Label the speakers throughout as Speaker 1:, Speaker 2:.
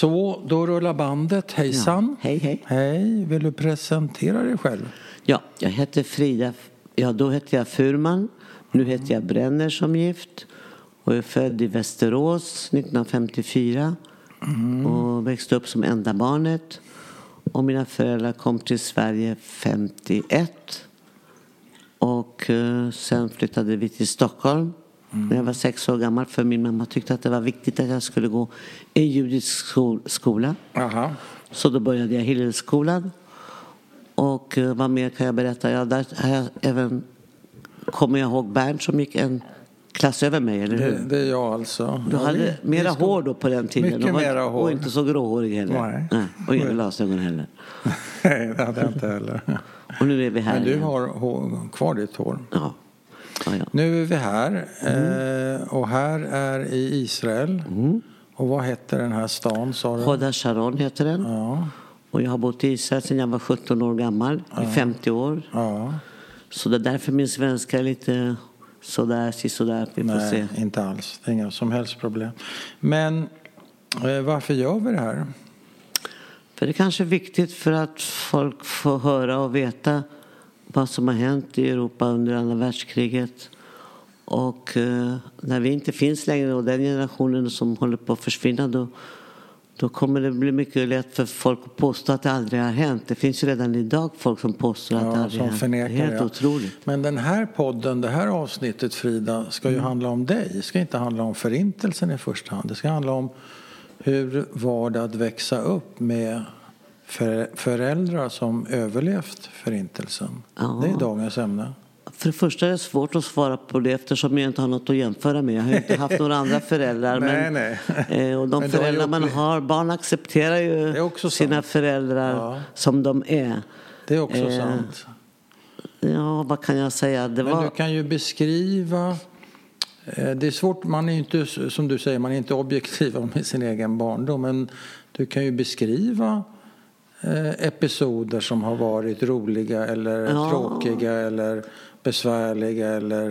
Speaker 1: Så, då rullar bandet. Hejsan.
Speaker 2: Ja, hej, hej.
Speaker 1: Hej. Vill du presentera dig själv?
Speaker 2: Ja, jag heter Frida. Ja, då hette jag Furman. Nu heter jag Brenner som gift. Och är född i Västerås 1954. Mm. Och växte upp som enda barnet. Och mina föräldrar kom till Sverige 51. Och uh, sen flyttade vi till Stockholm mm. när jag var sex år gammal. För min mamma tyckte att det var viktigt att jag skulle gå i judisk skol skola.
Speaker 1: Aha.
Speaker 2: Så då började jag Hillelskolan. Och uh, vad mer kan jag berätta? Ja, där har jag även kommer jag ihåg Bernt som gick en klass över mig, eller hur?
Speaker 1: Det, det är jag alltså.
Speaker 2: Du hade vi, mera ska... hår då på den tiden.
Speaker 1: Mycket mera hår.
Speaker 2: Och inte så gråhårig heller.
Speaker 1: Nej.
Speaker 2: Nej. Och inga glasögon heller.
Speaker 1: Nej, det hade jag inte heller.
Speaker 2: och nu är vi här
Speaker 1: Men du
Speaker 2: igen.
Speaker 1: har hår, kvar ditt hår.
Speaker 2: Ja. Ja, ja.
Speaker 1: Nu är vi här. Mm. Eh, och här är i Israel.
Speaker 2: Mm.
Speaker 1: Och vad heter den här stan sa du?
Speaker 2: Hoda Sharon heter den.
Speaker 1: Ja.
Speaker 2: Och jag har bott i Israel sedan jag var 17 år gammal. I 50 år. Så det är därför min svenska är lite sådär, sådär. Vi får
Speaker 1: Nej,
Speaker 2: se.
Speaker 1: inte alls. Det är inga som helst problem. Men eh, varför gör vi det här?
Speaker 2: För det kanske är viktigt för att folk får höra och veta vad som har hänt i Europa under andra världskriget. Och eh, när vi inte finns längre och den generationen som håller på att försvinna då, då kommer det bli mycket lätt för folk att påstå att det aldrig har hänt. Det finns ju redan idag folk som påstår att det aldrig har hänt. Det är helt
Speaker 1: ja.
Speaker 2: otroligt.
Speaker 1: Men den här podden, det här avsnittet Frida, ska ju
Speaker 2: Mm.
Speaker 1: handla om dig. Det ska inte handla om förintelsen i första hand. Det ska handla om hur var det att växa upp med för, föräldrar som överlevt förintelsen.
Speaker 2: Ja.
Speaker 1: Det är dagens ämne.
Speaker 2: För det första är det svårt att svara på det eftersom jag inte har något att jämföra med. Jag har inte haft några andra föräldrar.
Speaker 1: Nej,
Speaker 2: men,
Speaker 1: nej.
Speaker 2: Eh, och de
Speaker 1: Men
Speaker 2: föräldrar man
Speaker 1: upplevt-
Speaker 2: har, barn accepterar ju sina
Speaker 1: sant.
Speaker 2: föräldrar
Speaker 1: Ja.
Speaker 2: som de är.
Speaker 1: Det är också
Speaker 2: Eh,
Speaker 1: sant.
Speaker 2: Ja, vad kan jag säga? Det
Speaker 1: Men
Speaker 2: var...
Speaker 1: du kan ju beskriva eh, det är svårt, man är ju inte, som du säger, man är inte objektiv med sin egen barndom. Men du kan ju beskriva episoder som har varit roliga eller
Speaker 2: Ja.
Speaker 1: tråkiga eller besvärliga eller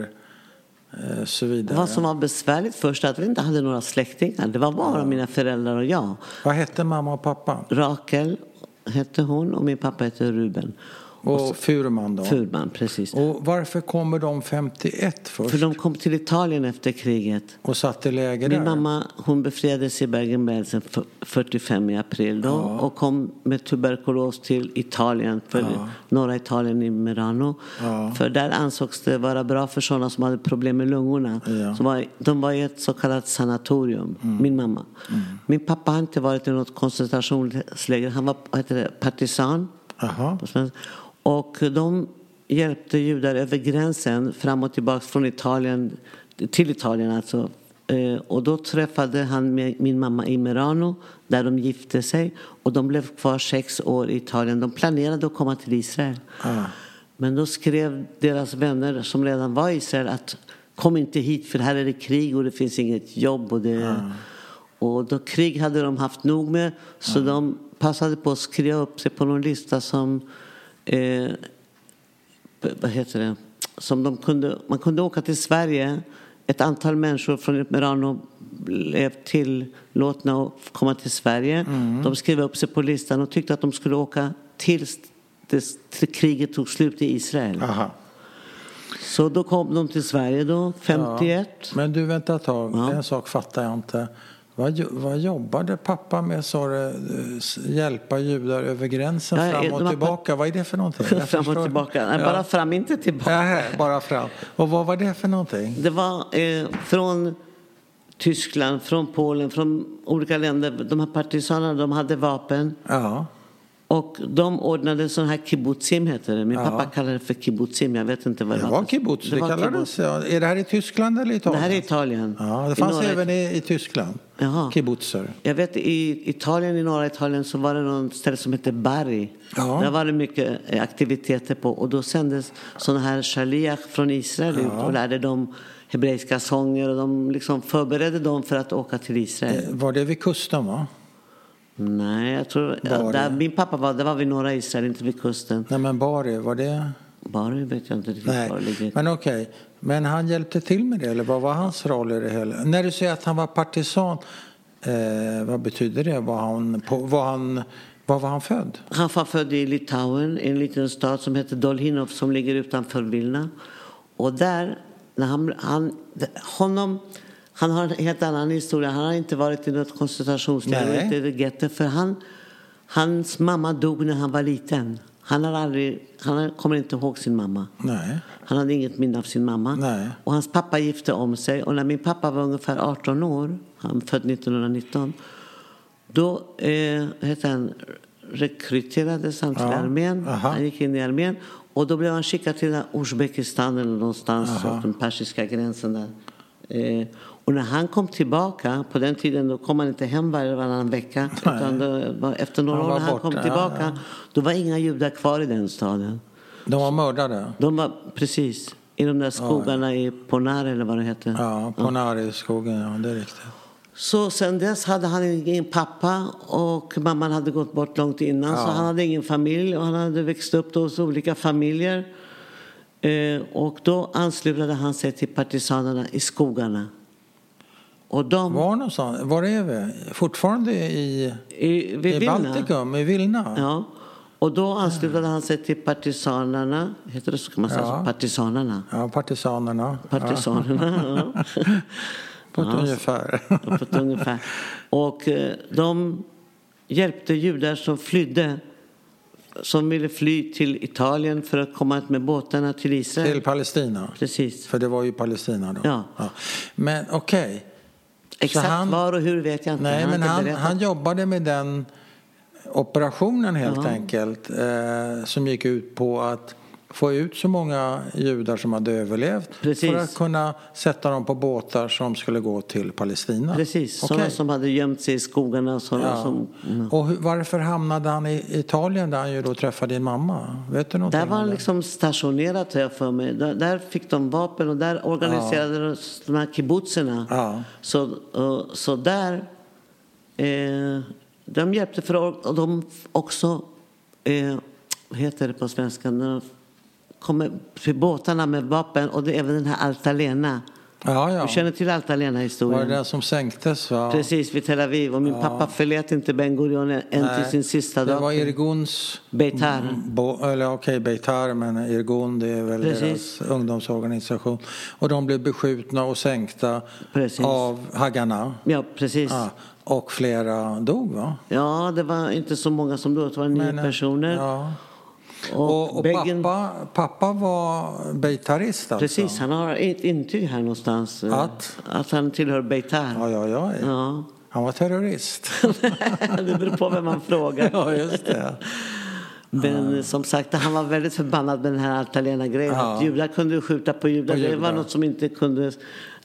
Speaker 1: eh, så vidare.
Speaker 2: Vad som var besvärligt först att vi inte hade några släktingar. Det var bara mina föräldrar och jag.
Speaker 1: Vad hette mamma och pappa?
Speaker 2: Rakel hette hon och min pappa hette Ruben.
Speaker 1: Och Furman då?
Speaker 2: Furman, precis.
Speaker 1: Och varför kommer de 51 först
Speaker 2: För de kom till Italien efter kriget.
Speaker 1: och satte läger
Speaker 2: Min
Speaker 1: där?
Speaker 2: mamma hon befriades i Bergen-Belsen för- 45 i april då
Speaker 1: Ja.
Speaker 2: och kom med tuberkulos till Italien, för
Speaker 1: Ja.
Speaker 2: norra Italien i Merano.
Speaker 1: Ja.
Speaker 2: För där ansågs det vara bra för sådana som hade problem med lungorna. Så var, de var i ett så kallat sanatorium, min mamma. Min pappa har inte varit i något koncentrationsläger, han var heter det, partisan.
Speaker 1: Jaha.
Speaker 2: Och de hjälpte judar över gränsen fram och tillbaka från Italien till Italien alltså. Eh, Och då träffade han med min mamma i Merano där de gifte sig och de blev kvar sex år i Italien. De planerade att komma till Israel.
Speaker 1: Ja.
Speaker 2: Men då skrev deras vänner som redan var i Israel att kom inte hit för här är det krig och det finns inget jobb. Och, det, och då krig hade de haft nog med så de passade på att skriva upp sig på någon lista som eh, vad heter det? Som de kunde, man kunde åka till Sverige. Ett antal människor från Merano blev tillåtna att komma till Sverige. De skrev upp sig på listan och tyckte att de skulle åka tills till kriget tog slut i Israel.
Speaker 1: Aha.
Speaker 2: Så då kom de till Sverige då, 51.
Speaker 1: Men du, vänta ett tag.
Speaker 2: Ja.
Speaker 1: En sak fattar jag inte. Vad, vad jobbade pappa med, sa du? Eh, Hjälpa judar över gränsen
Speaker 2: Ja,
Speaker 1: fram och tillbaka? Vad är det för någonting? Jag
Speaker 2: fram och
Speaker 1: förstår.
Speaker 2: tillbaka. Nej,
Speaker 1: Ja.
Speaker 2: bara fram, inte tillbaka.
Speaker 1: Nähä, bara fram. Och vad var det för någonting?
Speaker 2: Det var eh, från Tyskland, från Polen, från olika länder. De här partisanerna de hade vapen.
Speaker 1: Ja.
Speaker 2: Och de ordnade sån här kibbutzim heter det. Min
Speaker 1: Ja.
Speaker 2: pappa kallade det för kibbutzim. Jag vet inte vad det,
Speaker 1: Det var kibbutz, det,
Speaker 2: var
Speaker 1: kallades.
Speaker 2: kibbutz.
Speaker 1: Ja. Är det här i Tyskland eller
Speaker 2: Det
Speaker 1: Italien?
Speaker 2: här är Italien.
Speaker 1: Ja, det
Speaker 2: I
Speaker 1: fanns
Speaker 2: norra-
Speaker 1: även i, i Tyskland.
Speaker 2: Jaha.
Speaker 1: Kibbutzer.
Speaker 2: Jag vet i Italien, i norra Italien så var det någon ställe som hette Bari.
Speaker 1: Ja.
Speaker 2: Där var det mycket eh, aktiviteter på och då sändes sådana här shaliach från Israel ut och lärde dem hebreiska sånger och de liksom förberedde dem för att åka till Israel.
Speaker 1: Eh, Var det vid kusten va?
Speaker 2: Nej, jag tror...
Speaker 1: Bari.
Speaker 2: där min pappa var, det var vid norra Israel, inte vid kusten.
Speaker 1: Nej men Bari, var det?
Speaker 2: Bari vet jag inte riktigt
Speaker 1: Nej,
Speaker 2: var det ligger.
Speaker 1: men okej. Men han hjälpte till med det eller vad var hans roll i det hela? När du säger att han var partisan, Eh, vad betyder det? Var han, på, var, han, var var han född?
Speaker 2: Han var född i Litauen, i en liten stad som heter Dolhinov som ligger utanför Vilna. Och där, när han, han, honom, han har en helt annan historia. Han har inte varit i något koncentrationsläger, inte i getto, för han, hans mamma dog när han var liten. Han, har aldrig, han kommer inte ihåg sin mamma.
Speaker 1: Nej.
Speaker 2: Han hade inget minne av sin mamma.
Speaker 1: Nej.
Speaker 2: Och hans pappa gifte om sig. Och när min pappa var ungefär 18 år, han född 1919, då eh, heter han, rekryterades han till
Speaker 1: Ja.
Speaker 2: armén.
Speaker 1: Aha.
Speaker 2: Han gick in i armén. Och då blev han skickad till Uzbekistan eller någonstans, den persiska gränsen där. Eh, och när han kom tillbaka, på den tiden då kom han inte hem varje varannan vecka. Utan var, efter några år
Speaker 1: var
Speaker 2: när han kom
Speaker 1: ja,
Speaker 2: tillbaka,
Speaker 1: ja.
Speaker 2: då var inga judar kvar i den staden.
Speaker 1: De var mördade?
Speaker 2: De var precis i de där skogarna i Ponar eller vad det heter.
Speaker 1: Ja, på Nariskogen, ja det är riktigt.
Speaker 2: Så sen dess hade han ingen pappa och mamman hade gått bort långt innan så han hade ingen familj och han hade växt upp då hos olika familjer. Eh, och då anslutade han sig till partisanerna i skogarna. Och de,
Speaker 1: Var någonstans? Var är vi? Fortfarande i,
Speaker 2: i,
Speaker 1: i
Speaker 2: Vilna,
Speaker 1: Baltikum, i Vilna?
Speaker 2: Ja. Och då anslutade han sig till partisanerna, heter det så kan man säga
Speaker 1: Ja.
Speaker 2: Partisanerna.
Speaker 1: Ja, partisanerna.
Speaker 2: Partisanerna, ja.
Speaker 1: På ett
Speaker 2: Ja,
Speaker 1: ungefär.
Speaker 2: på ett ungefär. Och eh, de hjälpte judar som flydde som ville fly till Italien för att komma med båtarna till Israel.
Speaker 1: Till Palestina.
Speaker 2: Precis.
Speaker 1: För det var ju Palestina då.
Speaker 2: Ja.
Speaker 1: Men okej.
Speaker 2: Exakt
Speaker 1: han-
Speaker 2: var och hur vet jag inte.
Speaker 1: Nej,
Speaker 2: har
Speaker 1: men han, han jobbade med den operationen helt
Speaker 2: Ja.
Speaker 1: enkelt. Eh, som gick ut på att få ut så många judar som hade överlevt.
Speaker 2: Precis.
Speaker 1: För att kunna sätta dem på båtar som skulle gå till Palestina.
Speaker 2: Precis,
Speaker 1: Okej.
Speaker 2: sådana som hade gömt sig i skogarna. Sådana
Speaker 1: Ja.
Speaker 2: som, mm.
Speaker 1: Och hur, varför hamnade han i Italien där han ju då träffade din mamma? Vet du
Speaker 2: Där var han liksom stationerad har jag för mig. Där, där fick de vapen och där organiserade de de här kibbutzerna.
Speaker 1: Ja.
Speaker 2: Så, så där, eh, de hjälpte för och de också, eh, heter det på svenska, kommer till båtarna med vapen och det är även den här Altalena.
Speaker 1: Ja, ja.
Speaker 2: Du känner till
Speaker 1: Var det
Speaker 2: Altalena-historien?
Speaker 1: den som sänktes? Va?
Speaker 2: Precis, vid Tel Aviv. Och min pappa förlät inte Ben Gurion än till sin sista
Speaker 1: Det
Speaker 2: dag.
Speaker 1: var Irguns...
Speaker 2: Beitar.
Speaker 1: Bo, eller okej, Beitar, men Irgun det är väl
Speaker 2: Precis.
Speaker 1: deras ungdomsorganisation. Och de blev beskjutna och sänkta
Speaker 2: Precis.
Speaker 1: av Haganah.
Speaker 2: Ja, precis.
Speaker 1: Ja, och flera dog va?
Speaker 2: Ja, det var inte så många som dog. Det var nio
Speaker 1: Men, eh,
Speaker 2: personer.
Speaker 1: Ja.
Speaker 2: Och,
Speaker 1: Och,
Speaker 2: bäggen-
Speaker 1: pappa, pappa var beitarist alltså?
Speaker 2: Precis, han har ett intyg här någonstans. eh,
Speaker 1: Att?
Speaker 2: Att han tillhör Beitar.
Speaker 1: Ja, ja, ja.
Speaker 2: Ja.
Speaker 1: Han var terrorist.
Speaker 2: det beror på vem man frågar.
Speaker 1: ja, just det.
Speaker 2: Men som sagt, han var väldigt förbannad med den här Altalena-grejen.
Speaker 1: Ja.
Speaker 2: Att judar kunde skjuta på judar. Det var något som inte kunde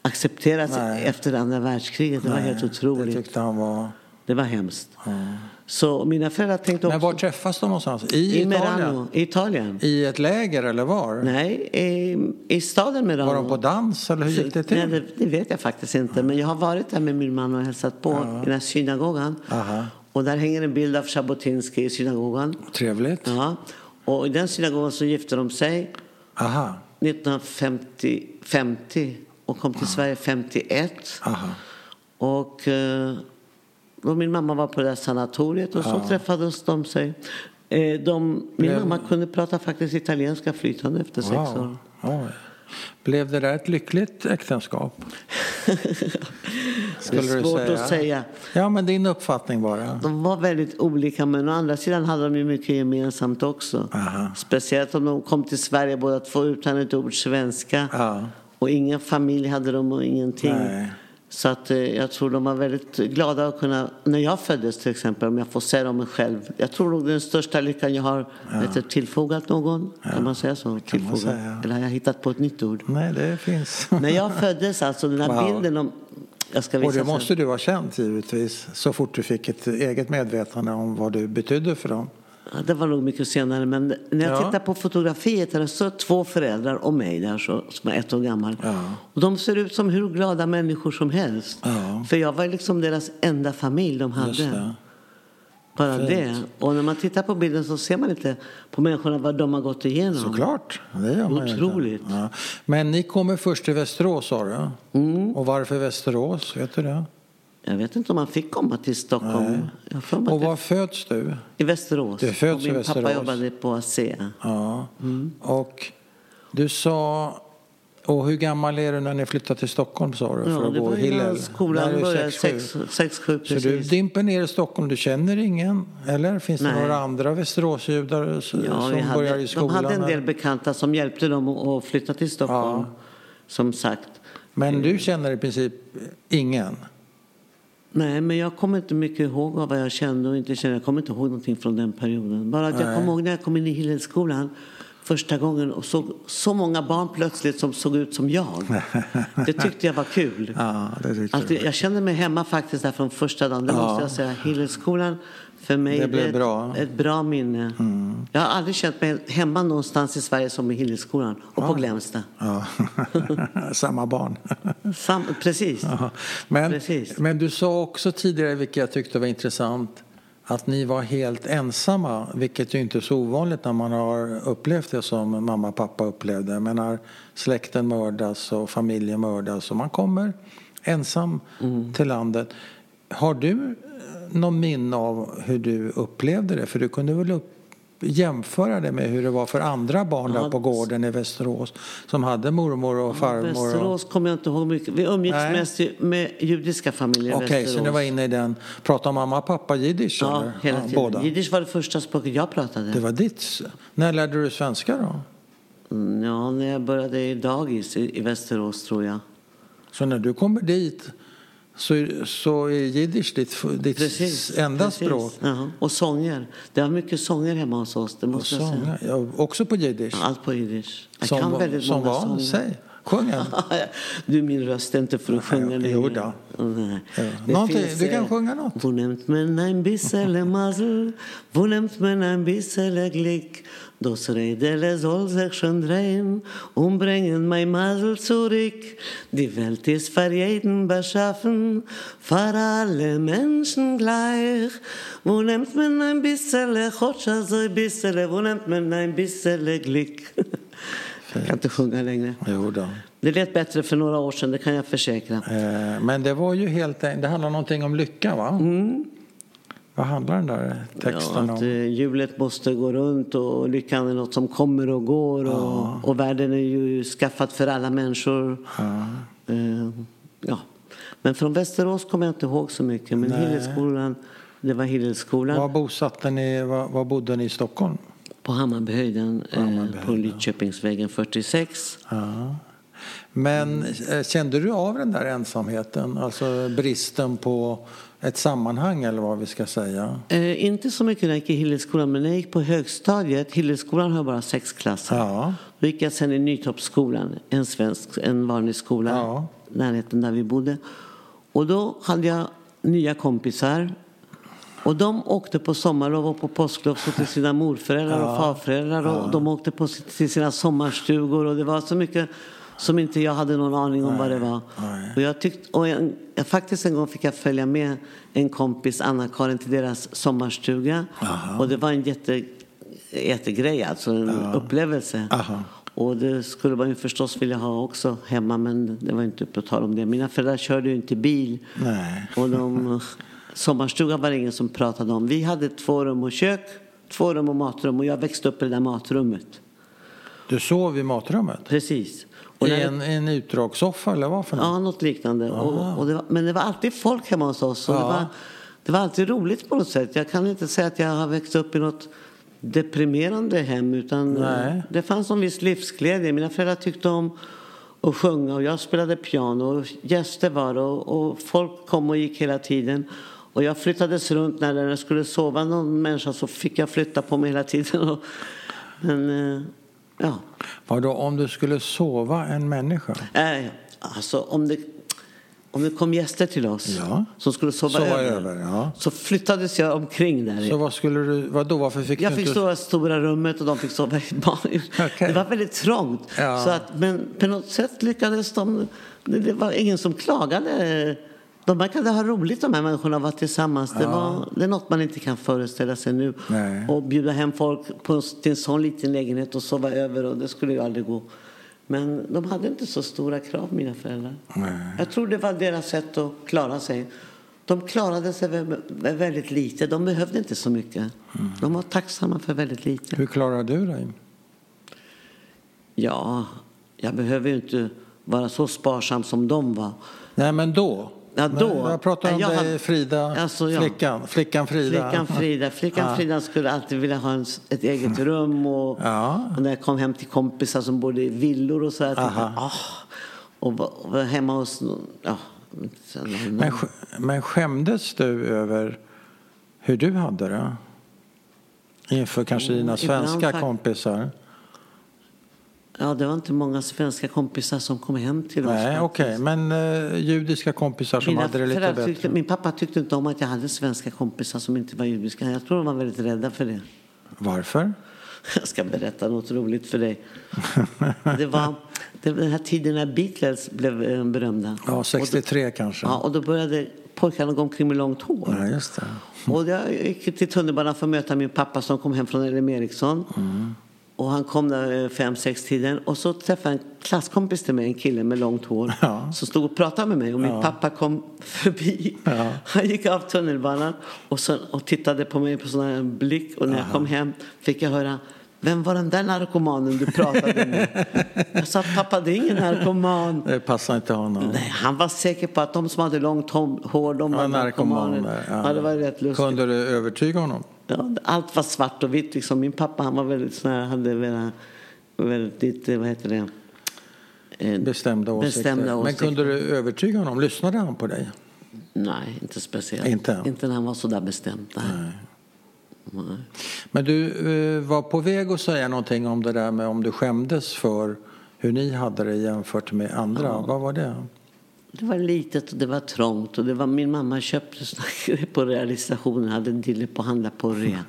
Speaker 2: accepteras
Speaker 1: Nej.
Speaker 2: efter andra världskriget. Det var helt
Speaker 1: Det
Speaker 2: otroligt.
Speaker 1: tyckte han var...
Speaker 2: Det var hemskt. Så mina föräldrar tänkte också...
Speaker 1: Men var träffas de någonstans? I,
Speaker 2: I
Speaker 1: Italien?
Speaker 2: Merano, Italien.
Speaker 1: I ett läger eller var?
Speaker 2: Nej, i, i staden Merano.
Speaker 1: Var de på dans eller hur gick det till?
Speaker 2: Nej, det, det vet jag faktiskt inte. Men jag har varit där med min man och hälsat på i den här synagogan.
Speaker 1: Aha.
Speaker 2: Och där hänger en bild av Jabotinsky i synagogan.
Speaker 1: Trevligt.
Speaker 2: Ja. Och i den synagogan så gifte de sig
Speaker 1: Aha.
Speaker 2: 1950 50 och kom till Sverige 51.
Speaker 1: Aha.
Speaker 2: Och eh, då min mamma var på det där sanatoriet och så träffades de sig. Eh, De, min
Speaker 1: Blev-
Speaker 2: mamma kunde prata faktiskt italienska flytande efter sex år.
Speaker 1: Wow. Oj. Blev det där ett lyckligt äktenskap?
Speaker 2: Det är svårt att säga.
Speaker 1: Ja, men din uppfattning bara.
Speaker 2: De var väldigt olika men å andra sidan hade de ju mycket gemensamt också.
Speaker 1: Aha.
Speaker 2: Speciellt om de kom till Sverige båda två utan ett ord svenska.
Speaker 1: Ja.
Speaker 2: Och ingen familj hade de och ingenting.
Speaker 1: Nej.
Speaker 2: Så att, eh, jag tror de var väldigt glada att kunna, när jag föddes till exempel, om jag får om mig själv. Jag tror nog den största lyckan jag har vet du, tillfogat någon. Kan man säga så? Tillfogat.
Speaker 1: säga.
Speaker 2: Eller har jag hittat på ett nytt ord?
Speaker 1: Nej, det finns.
Speaker 2: när jag föddes, alltså den här
Speaker 1: Wow.
Speaker 2: bilden om... Jag ska visa
Speaker 1: Och det
Speaker 2: sen.
Speaker 1: måste du ha känt givetvis, så fort du fick ett eget medvetande om vad du betydde för dem.
Speaker 2: Ja, det var nog mycket senare. Men när jag
Speaker 1: Ja.
Speaker 2: tittar på fotografiet är det så två föräldrar och mig där så, som är ett år gammal.
Speaker 1: Ja.
Speaker 2: Och de ser ut som hur glada människor som helst.
Speaker 1: Ja.
Speaker 2: För jag var liksom deras enda familj de hade.
Speaker 1: Det.
Speaker 2: Bara
Speaker 1: Fint.
Speaker 2: det. Och när man tittar på bilden så ser man inte på människorna vad de har gått igenom.
Speaker 1: Såklart, det gör man.
Speaker 2: Otroligt.
Speaker 1: Men ni kommer först till Västerås sa du?
Speaker 2: Mm.
Speaker 1: Och varför Västerås? Vet du det?
Speaker 2: Jag vet inte om man fick komma till Stockholm.
Speaker 1: Och var föds du?
Speaker 2: I Västerås.
Speaker 1: Du föds
Speaker 2: och min
Speaker 1: Västerås.
Speaker 2: pappa jobbade på ASEA.
Speaker 1: Ja.
Speaker 2: Mm.
Speaker 1: Och du sa... Och hur gammal är du när ni flyttade till Stockholm sa du?
Speaker 2: Ja,
Speaker 1: för att
Speaker 2: det
Speaker 1: gå
Speaker 2: var innan skolan började.
Speaker 1: sex, sju.
Speaker 2: 6-7
Speaker 1: Så du dimper ner i Stockholm, du känner ingen? Eller finns det
Speaker 2: Nej.
Speaker 1: några andra Västeråsjudar
Speaker 2: Ja,
Speaker 1: som
Speaker 2: vi
Speaker 1: börjar
Speaker 2: hade,
Speaker 1: i skolan?
Speaker 2: de hade en del bekanta som hjälpte dem att att flytta till Stockholm.
Speaker 1: Ja.
Speaker 2: Som sagt.
Speaker 1: Men du känner i princip ingen?
Speaker 2: Nej, men jag kommer inte mycket ihåg av vad jag kände och inte kände. Jag kommer inte ihåg någonting från den perioden. Bara att jag
Speaker 1: Nej.
Speaker 2: kommer ihåg när jag kom in i Hillelskolan första gången och såg så många barn plötsligt som såg ut som jag. Det tyckte jag var kul.
Speaker 1: Ja, det tyckte
Speaker 2: Att
Speaker 1: du.
Speaker 2: jag kände mig hemma faktiskt där från första dagen. Det
Speaker 1: Ja.
Speaker 2: måste jag säga. Hillelskolan för mig
Speaker 1: Det blev
Speaker 2: är ett,
Speaker 1: bra. Mm.
Speaker 2: ett bra minne. Jag har aldrig känt mig hemma någonstans i Sverige som i Hillelskolan och på Glämsta.
Speaker 1: Ja. Samma barn.
Speaker 2: Sam, precis.
Speaker 1: Ja. Men,
Speaker 2: Precis.
Speaker 1: men du sa också tidigare, vilket jag tyckte var intressant, att ni var helt ensamma, vilket ju inte är så ovanligt när man har upplevt det som mamma och pappa upplevde. Men när släkten mördas och familjen mördas och man kommer ensam
Speaker 2: Mm.
Speaker 1: till landet. Har du någon minne av hur du upplevde det? För du kunde väl upp, jämföra det med hur det var för andra barn
Speaker 2: Ja,
Speaker 1: där på gården i Västerås som hade mormor och farmor. och-
Speaker 2: Västerås kommer jag inte ihåg mycket. Vi umgicks
Speaker 1: Nej.
Speaker 2: mest i- med judiska familjer i
Speaker 1: Okej,
Speaker 2: Västerås.
Speaker 1: så ni var inne i den. Pratar mamma och pappa jiddisch?
Speaker 2: Ja,
Speaker 1: eller?
Speaker 2: hela
Speaker 1: Ja,
Speaker 2: tiden.
Speaker 1: Båda?
Speaker 2: Jiddisch var det första språket jag pratade.
Speaker 1: Det var ditt. När lärde du svenska då?
Speaker 2: Mm, Ja, när jag började i dagis i, i Västerås tror jag.
Speaker 1: Så när du kommer dit så, så är jiddisch ditt, ditt
Speaker 2: Precis.
Speaker 1: enda
Speaker 2: precis.
Speaker 1: språk?
Speaker 2: Ja, och sånger. Det var mycket sånger hemma hos oss. Det
Speaker 1: Och
Speaker 2: måste säga.
Speaker 1: sånger. Ja, också på jiddisch?
Speaker 2: Ja, Allt på jiddisch. Jag
Speaker 1: som
Speaker 2: kan väldigt
Speaker 1: som
Speaker 2: många
Speaker 1: var?
Speaker 2: sånger.
Speaker 1: Sjung en.
Speaker 2: Du, min röst är inte för att sjunga
Speaker 1: Nej, jo då.
Speaker 2: Nej.
Speaker 1: Ja.
Speaker 2: Finns,
Speaker 1: du kan sjunga något.
Speaker 2: Wo nimmt man ein bissele Masel, wo nimmt man ein bissele Glück, das Rädele soll sich schon drehen und bringen mein Masel zurück. Die Welt ist für jeden beschaffen, für alle Menschen gleich. Wo nimmt man ein bissele, chotscha so ein bissele, wo nimmt man ein bissele Glück? Jag kan inte sjunga längre.
Speaker 1: Jo då.
Speaker 2: Det lät bättre för några år sedan, det kan jag försäkra.
Speaker 1: Eh, Men det var ju helt Det handlar någonting om lycka, va? Vad handlar den där texten.
Speaker 2: Ja, att
Speaker 1: om?
Speaker 2: eh, hjulet måste gå runt och lyckan är något som kommer och går. Och, och världen är ju skaffad för alla människor. Eh, ja. Men från Västerås kommer jag inte ihåg så mycket. Men. Hillelskolan, det var Hillelskolan
Speaker 1: Var bosatte ni, var, var bodde ni i Stockholm?
Speaker 2: på Hammarbyhöjden, eh, på Lidköpingsvägen 46.
Speaker 1: Ja. Men eh, kände du av den där ensamheten? Alltså bristen på ett sammanhang eller vad vi ska säga?
Speaker 2: Eh, inte så mycket när jag gick i Hillelskolan, men när jag gick på högstadiet, Hillelskolan har bara sex klasser.
Speaker 1: Ja.
Speaker 2: Då gick jag sen i Nytorpsskolan, en svensk, en vanlig skola,
Speaker 1: Ja.
Speaker 2: närheten där vi bodde. Och då hade jag nya kompisar. Och de åkte på sommarlov och på påsklov så till sina morföräldrar och farföräldrar. Och de åkte på, till sina sommarstugor och det var så mycket som inte jag hade någon aning om vad det var.
Speaker 1: nej.
Speaker 2: Och jag tyckte, och jag, jag, faktiskt en gång fick jag följa med en kompis, Anna-Karin, till deras sommarstuga. Och det var en jätte, jättegrej, alltså en upplevelse.
Speaker 1: Aha.
Speaker 2: Och det skulle man ju förstås vilja ha också hemma, men det var inte på tal om det. Mina föräldrar körde ju inte bil.
Speaker 1: Nej.
Speaker 2: Och de, sommarstugan var det ingen som pratade om. Vi hade två rum och kök, två rum och matrum och jag växte upp i det där matrummet.
Speaker 1: Du sov i matrummet?
Speaker 2: Precis. Och
Speaker 1: I en, en utdragssoffa eller vad för något?
Speaker 2: Ja, något liknande. Och, och det var, men det var alltid folk hemma hos oss. Och det, var, det var alltid roligt på något sätt. Jag kan inte säga att jag har växt upp i något deprimerande hem. Utan
Speaker 1: Nej.
Speaker 2: det fanns en viss livsglädje. Mina föräldrar tyckte om att sjunga och jag spelade piano. Och gäster var och, och folk kom och gick hela tiden. Och jag flyttades runt när det skulle sova någon människa så fick jag flytta på mig hela tiden. Och, men eh, ja.
Speaker 1: Vadå, om du skulle sova en människa?
Speaker 2: Äh, alltså om det, om det kom gäster till oss
Speaker 1: Ja.
Speaker 2: som skulle sova,
Speaker 1: Sova
Speaker 2: över,
Speaker 1: över, ja.
Speaker 2: så flyttades jag omkring där.
Speaker 1: Så vad skulle du, vadå, varför fick
Speaker 2: jag
Speaker 1: du
Speaker 2: fick
Speaker 1: inte...
Speaker 2: sova i stora rummet och de fick sova i barn.
Speaker 1: Okej.
Speaker 2: Det var väldigt trångt.
Speaker 1: Ja.
Speaker 2: Så att, men på något sätt lyckades de... Det var ingen som klagade. De verkade ha roligt de här människorna att vara tillsammans. Det, var, det är något man inte kan föreställa sig nu.
Speaker 1: Nej.
Speaker 2: Och bjuda hem folk på, till en sån liten lägenhet och sova över. Och det skulle ju aldrig gå. Men de hade inte så stora krav, mina föräldrar.
Speaker 1: Nej.
Speaker 2: Jag tror det var deras sätt att klara sig. de klarade sig med väldigt lite. De behövde inte så mycket. De var tacksamma för väldigt lite.
Speaker 1: Hur klarar du dig?
Speaker 2: Ja, jag behöver ju inte vara så sparsam som de var.
Speaker 1: Nej, men då?
Speaker 2: Ja, då.
Speaker 1: Jag pratar om
Speaker 2: Jag
Speaker 1: dig, Frida,
Speaker 2: Alltså, ja.
Speaker 1: flickan, flickan Frida.
Speaker 2: Flickan Frida, flickan
Speaker 1: Ja.
Speaker 2: Frida skulle alltid vilja ha en, ett eget rum. Och,
Speaker 1: Ja.
Speaker 2: och när jag kom hem till kompisar som bodde i villor och så. Jag tänkte, ah, och var, och var hemma hos... Ja,
Speaker 1: Men, men skämdes du över hur du hade det? Inför kanske dina
Speaker 2: Mm, ibland
Speaker 1: svenska
Speaker 2: fak-
Speaker 1: kompisar?
Speaker 2: Ja, det var inte många svenska kompisar som kom hem till oss.
Speaker 1: Nej, okej. Men eh, judiska kompisar som
Speaker 2: Mina
Speaker 1: hade det lite bättre?
Speaker 2: tyckte, min pappa tyckte inte om att jag hade svenska kompisar som inte var judiska. Jag tror de var väldigt rädda för det.
Speaker 1: Varför?
Speaker 2: Jag ska berätta något roligt för dig. Det var den här tiden när Beatles blev eh, berömda.
Speaker 1: Ja, 63 kanske.
Speaker 2: Ja, och då började pojkarna gå omkring med långt hår.
Speaker 1: Ja, just det.
Speaker 2: Och jag gick till tunnelbanan för att möta min pappa som kom hem från LM Ericsson.
Speaker 1: Mm.
Speaker 2: Och han kom där eh, fem, sex tiden och så träffade jag en klasskompis till mig, en kille med långt hår.
Speaker 1: Ja.
Speaker 2: Som stod och pratade med mig och min pappa kom förbi.
Speaker 1: Ja.
Speaker 2: Han gick av tunnelbanan och, så, och tittade på mig på sån här blick och när jag kom hem fick jag höra vem var den där narkomanen du pratade med? Jag sa pappa det är ingen narkoman.
Speaker 1: Det passar inte honom.
Speaker 2: Nej, han var säker på att de som hade långt hår, de var
Speaker 1: Ja,
Speaker 2: narkomaner.
Speaker 1: narkomaner.
Speaker 2: Ja. det var rätt lustigt.
Speaker 1: Kunde du övertyga honom?
Speaker 2: Ja, allt var svart och vitt. Liksom. Min pappa han var väldigt sån här, hade väldigt, väldigt, vad heter det? Eh,
Speaker 1: Bestämda åsikter.
Speaker 2: Bestämda
Speaker 1: Men
Speaker 2: åsikter.
Speaker 1: kunde du övertyga honom? Lyssnade han på dig?
Speaker 2: Nej, inte speciellt.
Speaker 1: Inte?
Speaker 2: Inte när han var så där bestämd. Nej. Nej.
Speaker 1: Men du eh, var på väg att säga någonting om det där med om du skämdes för hur ni hade det jämfört med andra. Vad var det?
Speaker 2: Det var litet och det var trångt. Och det var, min mamma köpte på realisationen. hade en dille på att handla på rea.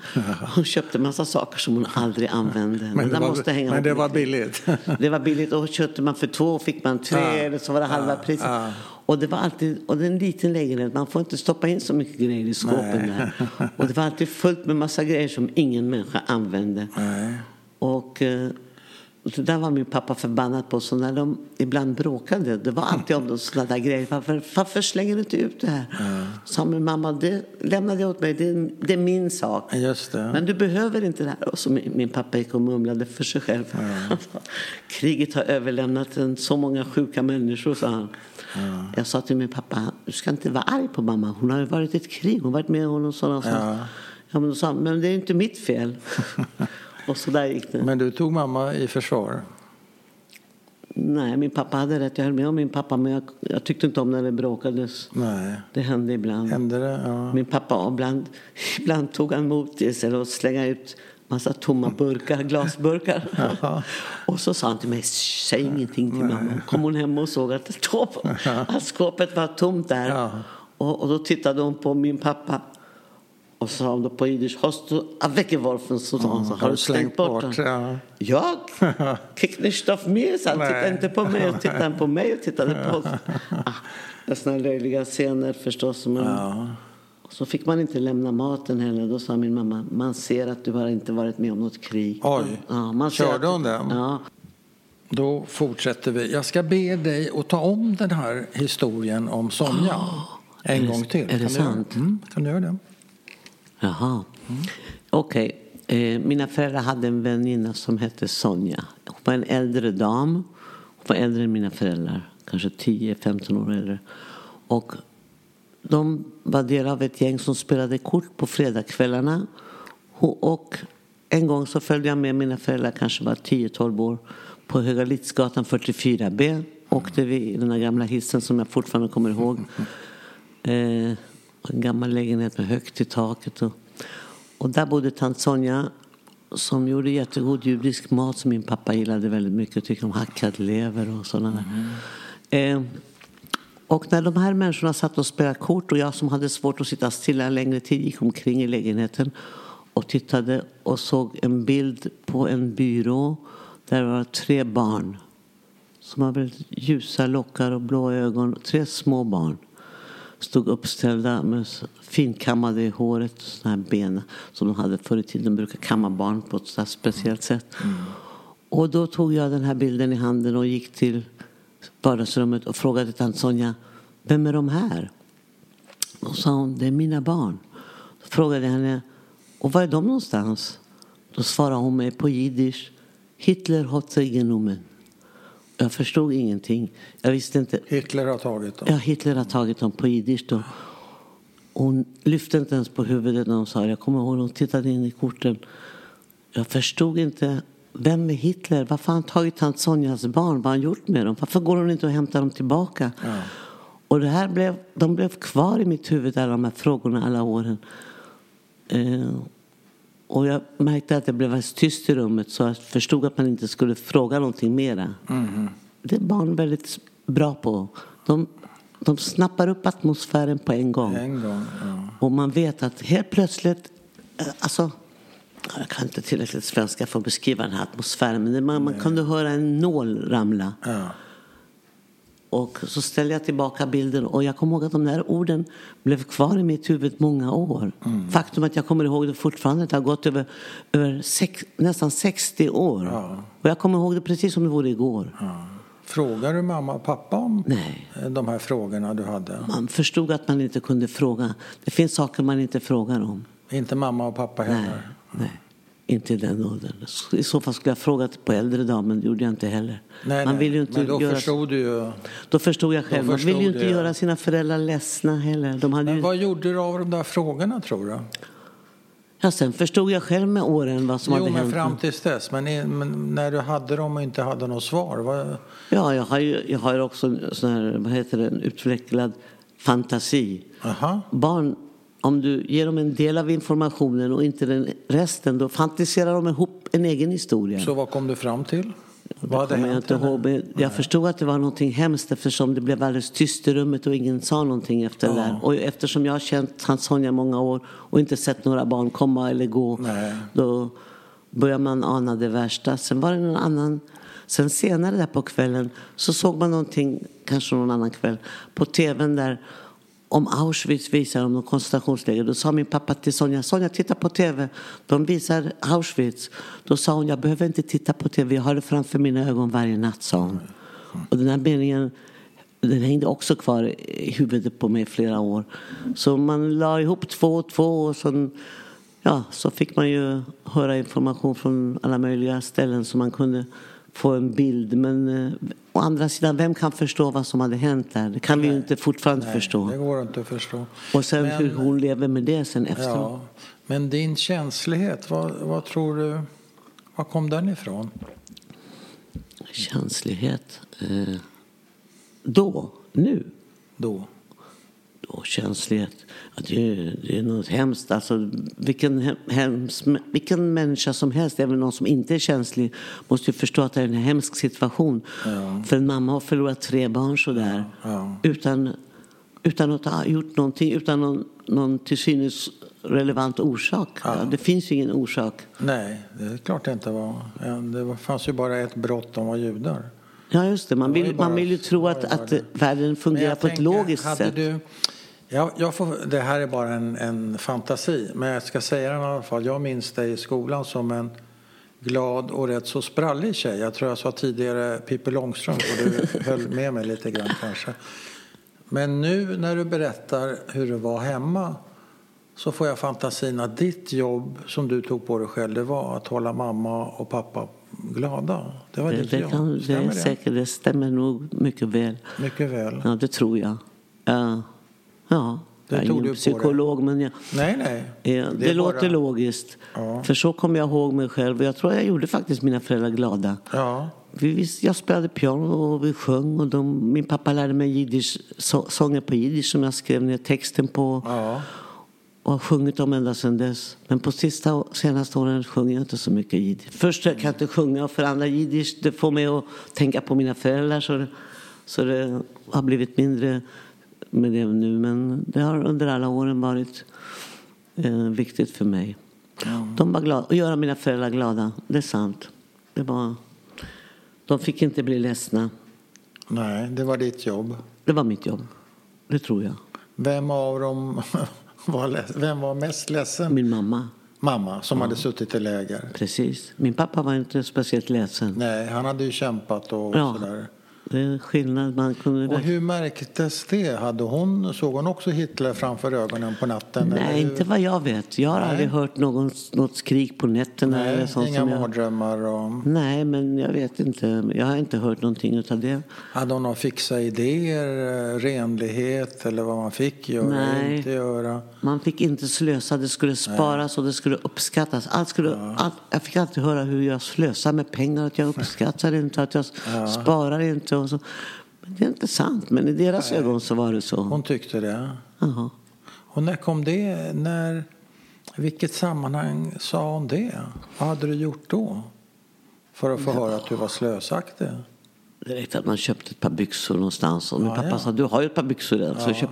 Speaker 2: Hon köpte massa saker som hon aldrig använde.
Speaker 1: Men det var,
Speaker 2: måste hänga
Speaker 1: men det var billigt.
Speaker 2: Det var billigt och köpte man för två fick man tre
Speaker 1: Ja,
Speaker 2: eller så var det halva
Speaker 1: ja,
Speaker 2: priset.
Speaker 1: ja.
Speaker 2: Och det var alltid, och det är en liten lägenhet, man får inte stoppa in så mycket grejer i skåpen
Speaker 1: Nej.
Speaker 2: där. Och det var alltid fullt med massa grejer som ingen människa använde.
Speaker 1: Nej.
Speaker 2: Och eh, så där var min pappa förbannad på. Så när de ibland bråkade, det var alltid om sådana där grejer. Varför, varför slänger du inte ut det här? Sa min mamma, det lämnade jag åt mig, det är, det är min sak.
Speaker 1: Just det.
Speaker 2: Men du behöver inte det här. Och så min, min pappa gick och mumlade för sig själv. Sa, Kriget har överlämnat en, så många sjuka människor, sa han. Jag sa till min pappa, du ska inte vara arg på mamma. Hon har ju varit i ett krig, hon har varit med om och sån.
Speaker 1: Ja.
Speaker 2: Ja, men, då sa han, men det är inte mitt fel. och så där gick det.
Speaker 1: Men du tog mamma i försvar?
Speaker 2: Nej, min pappa hade rätt. Jag höll med om min pappa, men jag, jag tyckte inte om när det bråkades.
Speaker 1: Nej.
Speaker 2: Det hände ibland.
Speaker 1: Hände det? Ja.
Speaker 2: Min pappa, ibland, ibland tog han mot i sig och slängde ut massa tomma burkar, glasburkar. och så sa han till mig, säg ingenting till mamma. Kom hon hem och såg att, det stod att skåpet var tomt där.
Speaker 1: Ja.
Speaker 2: Och, och då tittade hon på min pappa. Och sa hon då på jiddisch, hast du weggeworfen? Så sa så, har du slängt bort den?
Speaker 1: Ja.
Speaker 2: Jag? Kick nicht auf så han tittade inte på mig. Tittade han på mig och tittade på oss. Ah, det såna löjliga scener förstås. Men...
Speaker 1: Ja.
Speaker 2: Så fick man inte lämna maten heller. Då sa min mamma, man ser att du har inte varit med om något krig.
Speaker 1: Oj.
Speaker 2: Ja, man ser
Speaker 1: Körde hon den?
Speaker 2: Ja.
Speaker 1: Då fortsätter vi. Jag ska be dig att ta om den här historien om Sonja en
Speaker 2: Är det-
Speaker 1: gång till.
Speaker 2: är det
Speaker 1: kan du
Speaker 2: sant?
Speaker 1: Göra? Mm, kan du göra det?
Speaker 2: Jaha. Okej. Eh, mina föräldrar hade en väninna som hette Sonja. Hon var en äldre dam. Hon var äldre än mina föräldrar. Kanske 10-15 år äldre. Och de var del av ett gäng som spelade kort på fredagskvällarna. Och en gång så följde jag med mina föräldrar, kanske var 10-12 år, på Höga Lidsgatan 44B. Åkte vi i den där gamla hissen som jag fortfarande kommer ihåg. Eh, en gammal lägenhet med högt i taket. Och, och där bodde tant Sonja som gjorde jättegod judisk mat som min pappa gillade väldigt mycket. Tyckte om hackad lever och sådana där. Eh, och när de här människorna satt och spelade kort och jag som hade svårt att sitta stilla en längre tid gick omkring i lägenheten och tittade och såg en bild på en byrå där det var tre barn som har väldigt ljusa lockar och blå ögon. Tre små barn stod uppställda med finkammade i håret, såna här ben som de hade förr i tiden. De brukar kamma barn på ett speciellt sätt. Och då tog jag den här bilden i handen och gick till vardagsrummet och frågade tant Sonja, vem är de här? Då sa hon, det är mina barn. Då frågade jag henne, och var är de någonstans? Då svarade hon mig på jiddisch, Hitler hat sig genommen. Jag förstod ingenting. Jag visste inte.
Speaker 1: Hitler har tagit dem?
Speaker 2: Ja, Hitler har tagit dem på jiddisch då. Hon lyfte inte ens på huvudet när hon sa det. Jag kommer ihåg hon tittade in i korten. Jag förstod inte. Vem är Hitler? Varför har han tagit hans Sonjas barn? Vad har han gjort med dem? Varför går hon inte och hämtar dem tillbaka?
Speaker 1: Ja.
Speaker 2: Och det här blev, de blev kvar i mitt huvud, alla de här frågorna, alla åren. Eh, och jag märkte att det blev alldeles tyst i rummet så jag förstod att man inte skulle fråga någonting mera. Det är barn väldigt bra på. De, de snappar upp atmosfären på en gång.
Speaker 1: En gång, ja.
Speaker 2: Och man vet att helt plötsligt, eh, alltså jag kan inte tillräckligt svenska för att beskriva den här atmosfären men man, man kunde höra en nål ramla.
Speaker 1: ja.
Speaker 2: Och så ställde jag tillbaka bilden och jag kommer ihåg att de där orden blev kvar i mitt huvud många år.
Speaker 1: Mm.
Speaker 2: Faktum att jag kommer ihåg det fortfarande, det har gått över, över sex, nästan 60 år.
Speaker 1: Ja.
Speaker 2: Och jag kommer ihåg det precis som det vore igår.
Speaker 1: Ja. Frågar du mamma och pappa om
Speaker 2: Nej.
Speaker 1: eh, de här frågorna du hade?
Speaker 2: Man förstod att man inte kunde fråga. Det finns saker man inte frågar om.
Speaker 1: Inte mamma och pappa
Speaker 2: Nej,
Speaker 1: heller?
Speaker 2: nej. Inte i den åldern. I så fall skulle jag frågat på äldre dagar, men det gjorde jag inte heller.
Speaker 1: Nej,
Speaker 2: man vill inte
Speaker 1: Men då
Speaker 2: göra...
Speaker 1: förstod du ju.
Speaker 2: Då förstod jag själv. Man vill ju
Speaker 1: förstod
Speaker 2: inte
Speaker 1: du, ja.
Speaker 2: göra sina föräldrar ledsna heller. De hade
Speaker 1: Men
Speaker 2: ju...
Speaker 1: vad gjorde du av de där frågorna tror du?
Speaker 2: Ja, sen förstod jag själv med åren vad som
Speaker 1: Jo,
Speaker 2: hade
Speaker 1: men
Speaker 2: hänt.
Speaker 1: fram tills dess. Men, i- men när du hade dem och inte hade något svar? Vad,
Speaker 2: Ja, jag har ju jag har också sån här, vad heter det, en utvecklad fantasi.
Speaker 1: aha.
Speaker 2: Barn, om du ger dem en del av informationen och inte den resten, då fantiserar de ihop en egen historia.
Speaker 1: Så vad kom du fram till? Vad hade
Speaker 2: jag
Speaker 1: hänt?
Speaker 2: inte ihåg. Jag förstod att det var någonting hemskt eftersom det blev alldeles tyst i rummet och ingen sa någonting efter det där. Och eftersom jag har känt hans Sonja många år och inte sett några barn komma eller gå,
Speaker 1: Nej.
Speaker 2: då börjar man ana det värsta. Sen var det någon annan, sen senare där på kvällen så såg man någonting, kanske någon annan kväll, på tvn där om Auschwitz visar om någon koncentrationsläger. Då sa min pappa till Sonja, Sonja titta på tv. De visar Auschwitz. Då sa hon, jag behöver inte titta på tv. Jag har det framför mina ögon varje natt, sa hon. Och den här meningen den hängde också kvar i huvudet på mig i flera år. Så man la ihop två och två och så, ja, så fick man ju höra information från alla möjliga ställen så man kunde få en bild. Men eh, å andra sidan, vem kan förstå vad som hade hänt där? Det kan vi ju inte fortfarande
Speaker 1: Nej,
Speaker 2: förstå.
Speaker 1: det går inte att förstå.
Speaker 2: Och sen
Speaker 1: Men-
Speaker 2: hur hon lever med det sen efteråt.
Speaker 1: Ja, men din känslighet, vad, vad tror du, var kom den ifrån?
Speaker 2: Känslighet. Eh, då, nu.
Speaker 1: Då?
Speaker 2: Då, känslighet. Ja, det, är, det är något hemskt. Alltså, vilken, hem, hems, vilken människa som helst, även någon som inte är känslig, måste ju förstå att det är en hemsk situation. För en mamma har förlorat tre barn sådär.
Speaker 1: Ja.
Speaker 2: Utan, utan att ha gjort någonting, utan någon, någon till synes relevant orsak. Ja, det finns ju ingen orsak.
Speaker 1: Nej, det är klart det inte var. Det fanns ju bara ett brott, de var judar.
Speaker 2: Ja, just det. Man
Speaker 1: Det
Speaker 2: vill,
Speaker 1: bara-
Speaker 2: man vill ju tro att, att världen fungerar på ett
Speaker 1: tänker,
Speaker 2: logiskt
Speaker 1: hade
Speaker 2: sätt.
Speaker 1: Du, ja, jag får, det här är bara en, en fantasi, men jag ska säga den i alla fall. Jag minns dig i skolan som en glad och rätt så sprallig tjej. Jag tror jag sa tidigare Pippi Långstrump och du höll med mig lite grann kanske. Men nu när du berättar hur det var hemma så får jag fantasin att ditt jobb som du tog på dig själv det var att hålla mamma och pappa glada. Det var
Speaker 2: Det,
Speaker 1: ditt
Speaker 2: det,
Speaker 1: jobb.
Speaker 2: kan, det, är säkert, det stämmer nog mycket väl.
Speaker 1: Mycket väl.
Speaker 2: Ja, det tror jag. Ja, ja
Speaker 1: Det
Speaker 2: jag är ingen psykolog, men jag,
Speaker 1: Nej, nej.
Speaker 2: ja, det,
Speaker 1: är
Speaker 2: låter
Speaker 1: bara-
Speaker 2: logiskt.
Speaker 1: Ja.
Speaker 2: För så kommer jag ihåg mig själv. Jag tror jag gjorde faktiskt mina föräldrar glada.
Speaker 1: Ja,
Speaker 2: Vi, vi, jag spelade piano och vi sjöng. Och de, min pappa lärde mig jiddisch, så, sånger på jiddisch som jag skrev ner texten på.
Speaker 1: ja.
Speaker 2: och har sjungit dem ända sedan dess. Men på sista, senaste åren sjunger jag inte så mycket jiddisch. Först kan jag inte sjunga och för andra jiddisch det får mig att tänka på mina föräldrar så det, så det har blivit mindre med det nu. Men det har under alla åren varit eh, viktigt för mig. De var glada, att göra mina föräldrar glada, det är sant. Det var, de fick inte bli ledsna.
Speaker 1: Nej, det var ditt jobb.
Speaker 2: Det var mitt jobb. Det tror jag.
Speaker 1: Vem av dem var, vem var mest ledsen?
Speaker 2: Min mamma,
Speaker 1: Mamma, som hade suttit i läger.
Speaker 2: precis. Min pappa var inte speciellt ledsen.
Speaker 1: Nej, han hade ju kämpat och
Speaker 2: Ja.
Speaker 1: sådär.
Speaker 2: Det skillnad. Man kunde
Speaker 1: Och hur märktes det? Hade hon, såg hon också Hitler framför ögonen på natten?
Speaker 2: Nej,
Speaker 1: eller
Speaker 2: inte vad jag vet. Jag har
Speaker 1: Nej.
Speaker 2: aldrig hört någon, något skrik på nätterna. eller
Speaker 1: Nej,
Speaker 2: sånt
Speaker 1: inga
Speaker 2: som jag...
Speaker 1: mardrömmar och...
Speaker 2: Nej, men jag vet inte. Jag har inte hört någonting utav det.
Speaker 1: Hade hon några fixa idéer, eh, renlighet eller vad man fick göra
Speaker 2: Nej.
Speaker 1: inte göra?
Speaker 2: Man fick inte slösa, det skulle sparas och det skulle uppskattas. Allt skulle, allt, jag fick alltid höra hur jag slösar med pengar, att jag uppskattar inte, att jag sparar inte. Och så. Men det är inte sant, men i deras ögon så var det så.
Speaker 1: Hon tyckte det.
Speaker 2: Jaha.
Speaker 1: Och när kom det? När, vilket sammanhang sa hon det? Vad hade du gjort då? För att få höra att du var slösaktig?
Speaker 2: Det räckte att man köpte ett par byxor någonstans. Och min
Speaker 1: Ja,
Speaker 2: pappa
Speaker 1: ja.
Speaker 2: sa, du har ju ett par byxor redan. Så köp.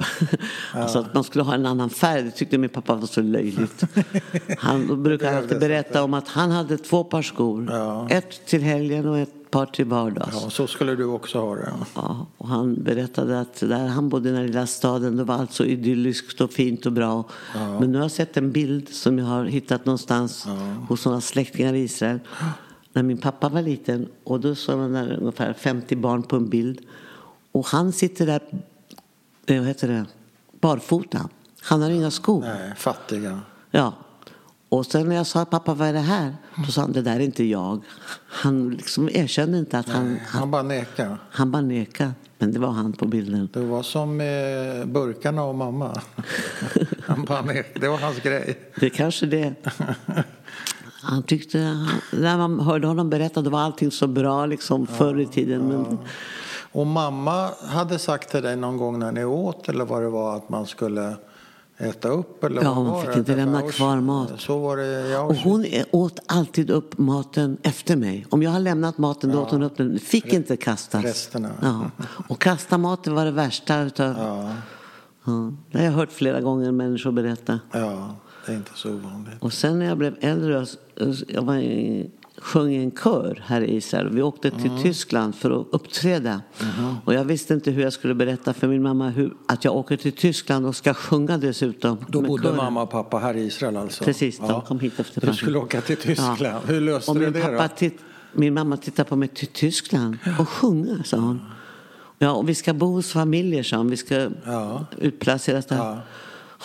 Speaker 2: alltså att man skulle ha en annan färg, det tyckte min pappa var så löjligt. Han brukar alltid berätta om att han hade två par skor.
Speaker 1: Ja.
Speaker 2: Ett till helgen och ett par till vardags.
Speaker 1: Ja, så skulle du också ha det.
Speaker 2: Ja, och han berättade att där han bodde i den lilla staden det var allt så idylliskt och fint och bra. Men nu har jag sett en bild som jag har hittat någonstans hos några släktingar i Israel. När min pappa var liten och då såg man där ungefär 50 barn på en bild. Och han sitter där, eh, vad heter det, barfota. Han har inga skor.
Speaker 1: Nej, fattiga.
Speaker 2: Ja. Och sen när jag sa pappa vad är det här? Då sa han det där är inte jag. Han liksom erkände inte att han, han,
Speaker 1: Han bara nekade.
Speaker 2: han bara nekade. Men det var han på bilden.
Speaker 1: Det var som med burkarna och mamma. Han bara nekade. Det var hans grej.
Speaker 2: Det är kanske det. Han tyckte, när man hörde honom berätta, då var allting så bra liksom förr i tiden. Men
Speaker 1: Och mamma hade sagt till dig någon gång när ni åt eller vad det var att man skulle äta upp eller
Speaker 2: Ja, man fick inte lämna kvar mat.
Speaker 1: Så var det
Speaker 2: Och hon åt alltid upp maten efter mig. Om jag har lämnat maten, då åt hon upp den. Fick inte kastas.
Speaker 1: resterna.
Speaker 2: Ja. Och kasta maten var det värsta utav...
Speaker 1: Ja,
Speaker 2: Ja. Det har jag hört flera gånger människor berätta.
Speaker 1: ja, det är inte så ovanligt.
Speaker 2: Och sen när jag blev äldre, jag var sjöng en kör här i Israel. Vi åkte till
Speaker 1: Mm.
Speaker 2: Tyskland för att uppträda. Och jag visste inte hur jag skulle berätta för min mamma hur, att jag åker till Tyskland och ska sjunga dessutom.
Speaker 1: Då bodde
Speaker 2: kören.
Speaker 1: mamma och pappa här i Israel alltså?
Speaker 2: Precis, de kom hit efter
Speaker 1: Du skulle åka till Tyskland. Hur löste
Speaker 2: och
Speaker 1: du det
Speaker 2: pappa
Speaker 1: då?
Speaker 2: titt, Min mamma tittade på mig till Tyskland och sjunga, sa hon. Ja, och vi ska bo hos familjer, sa hon. Vi ska
Speaker 1: Ja.
Speaker 2: utplaceras där.
Speaker 1: Ja.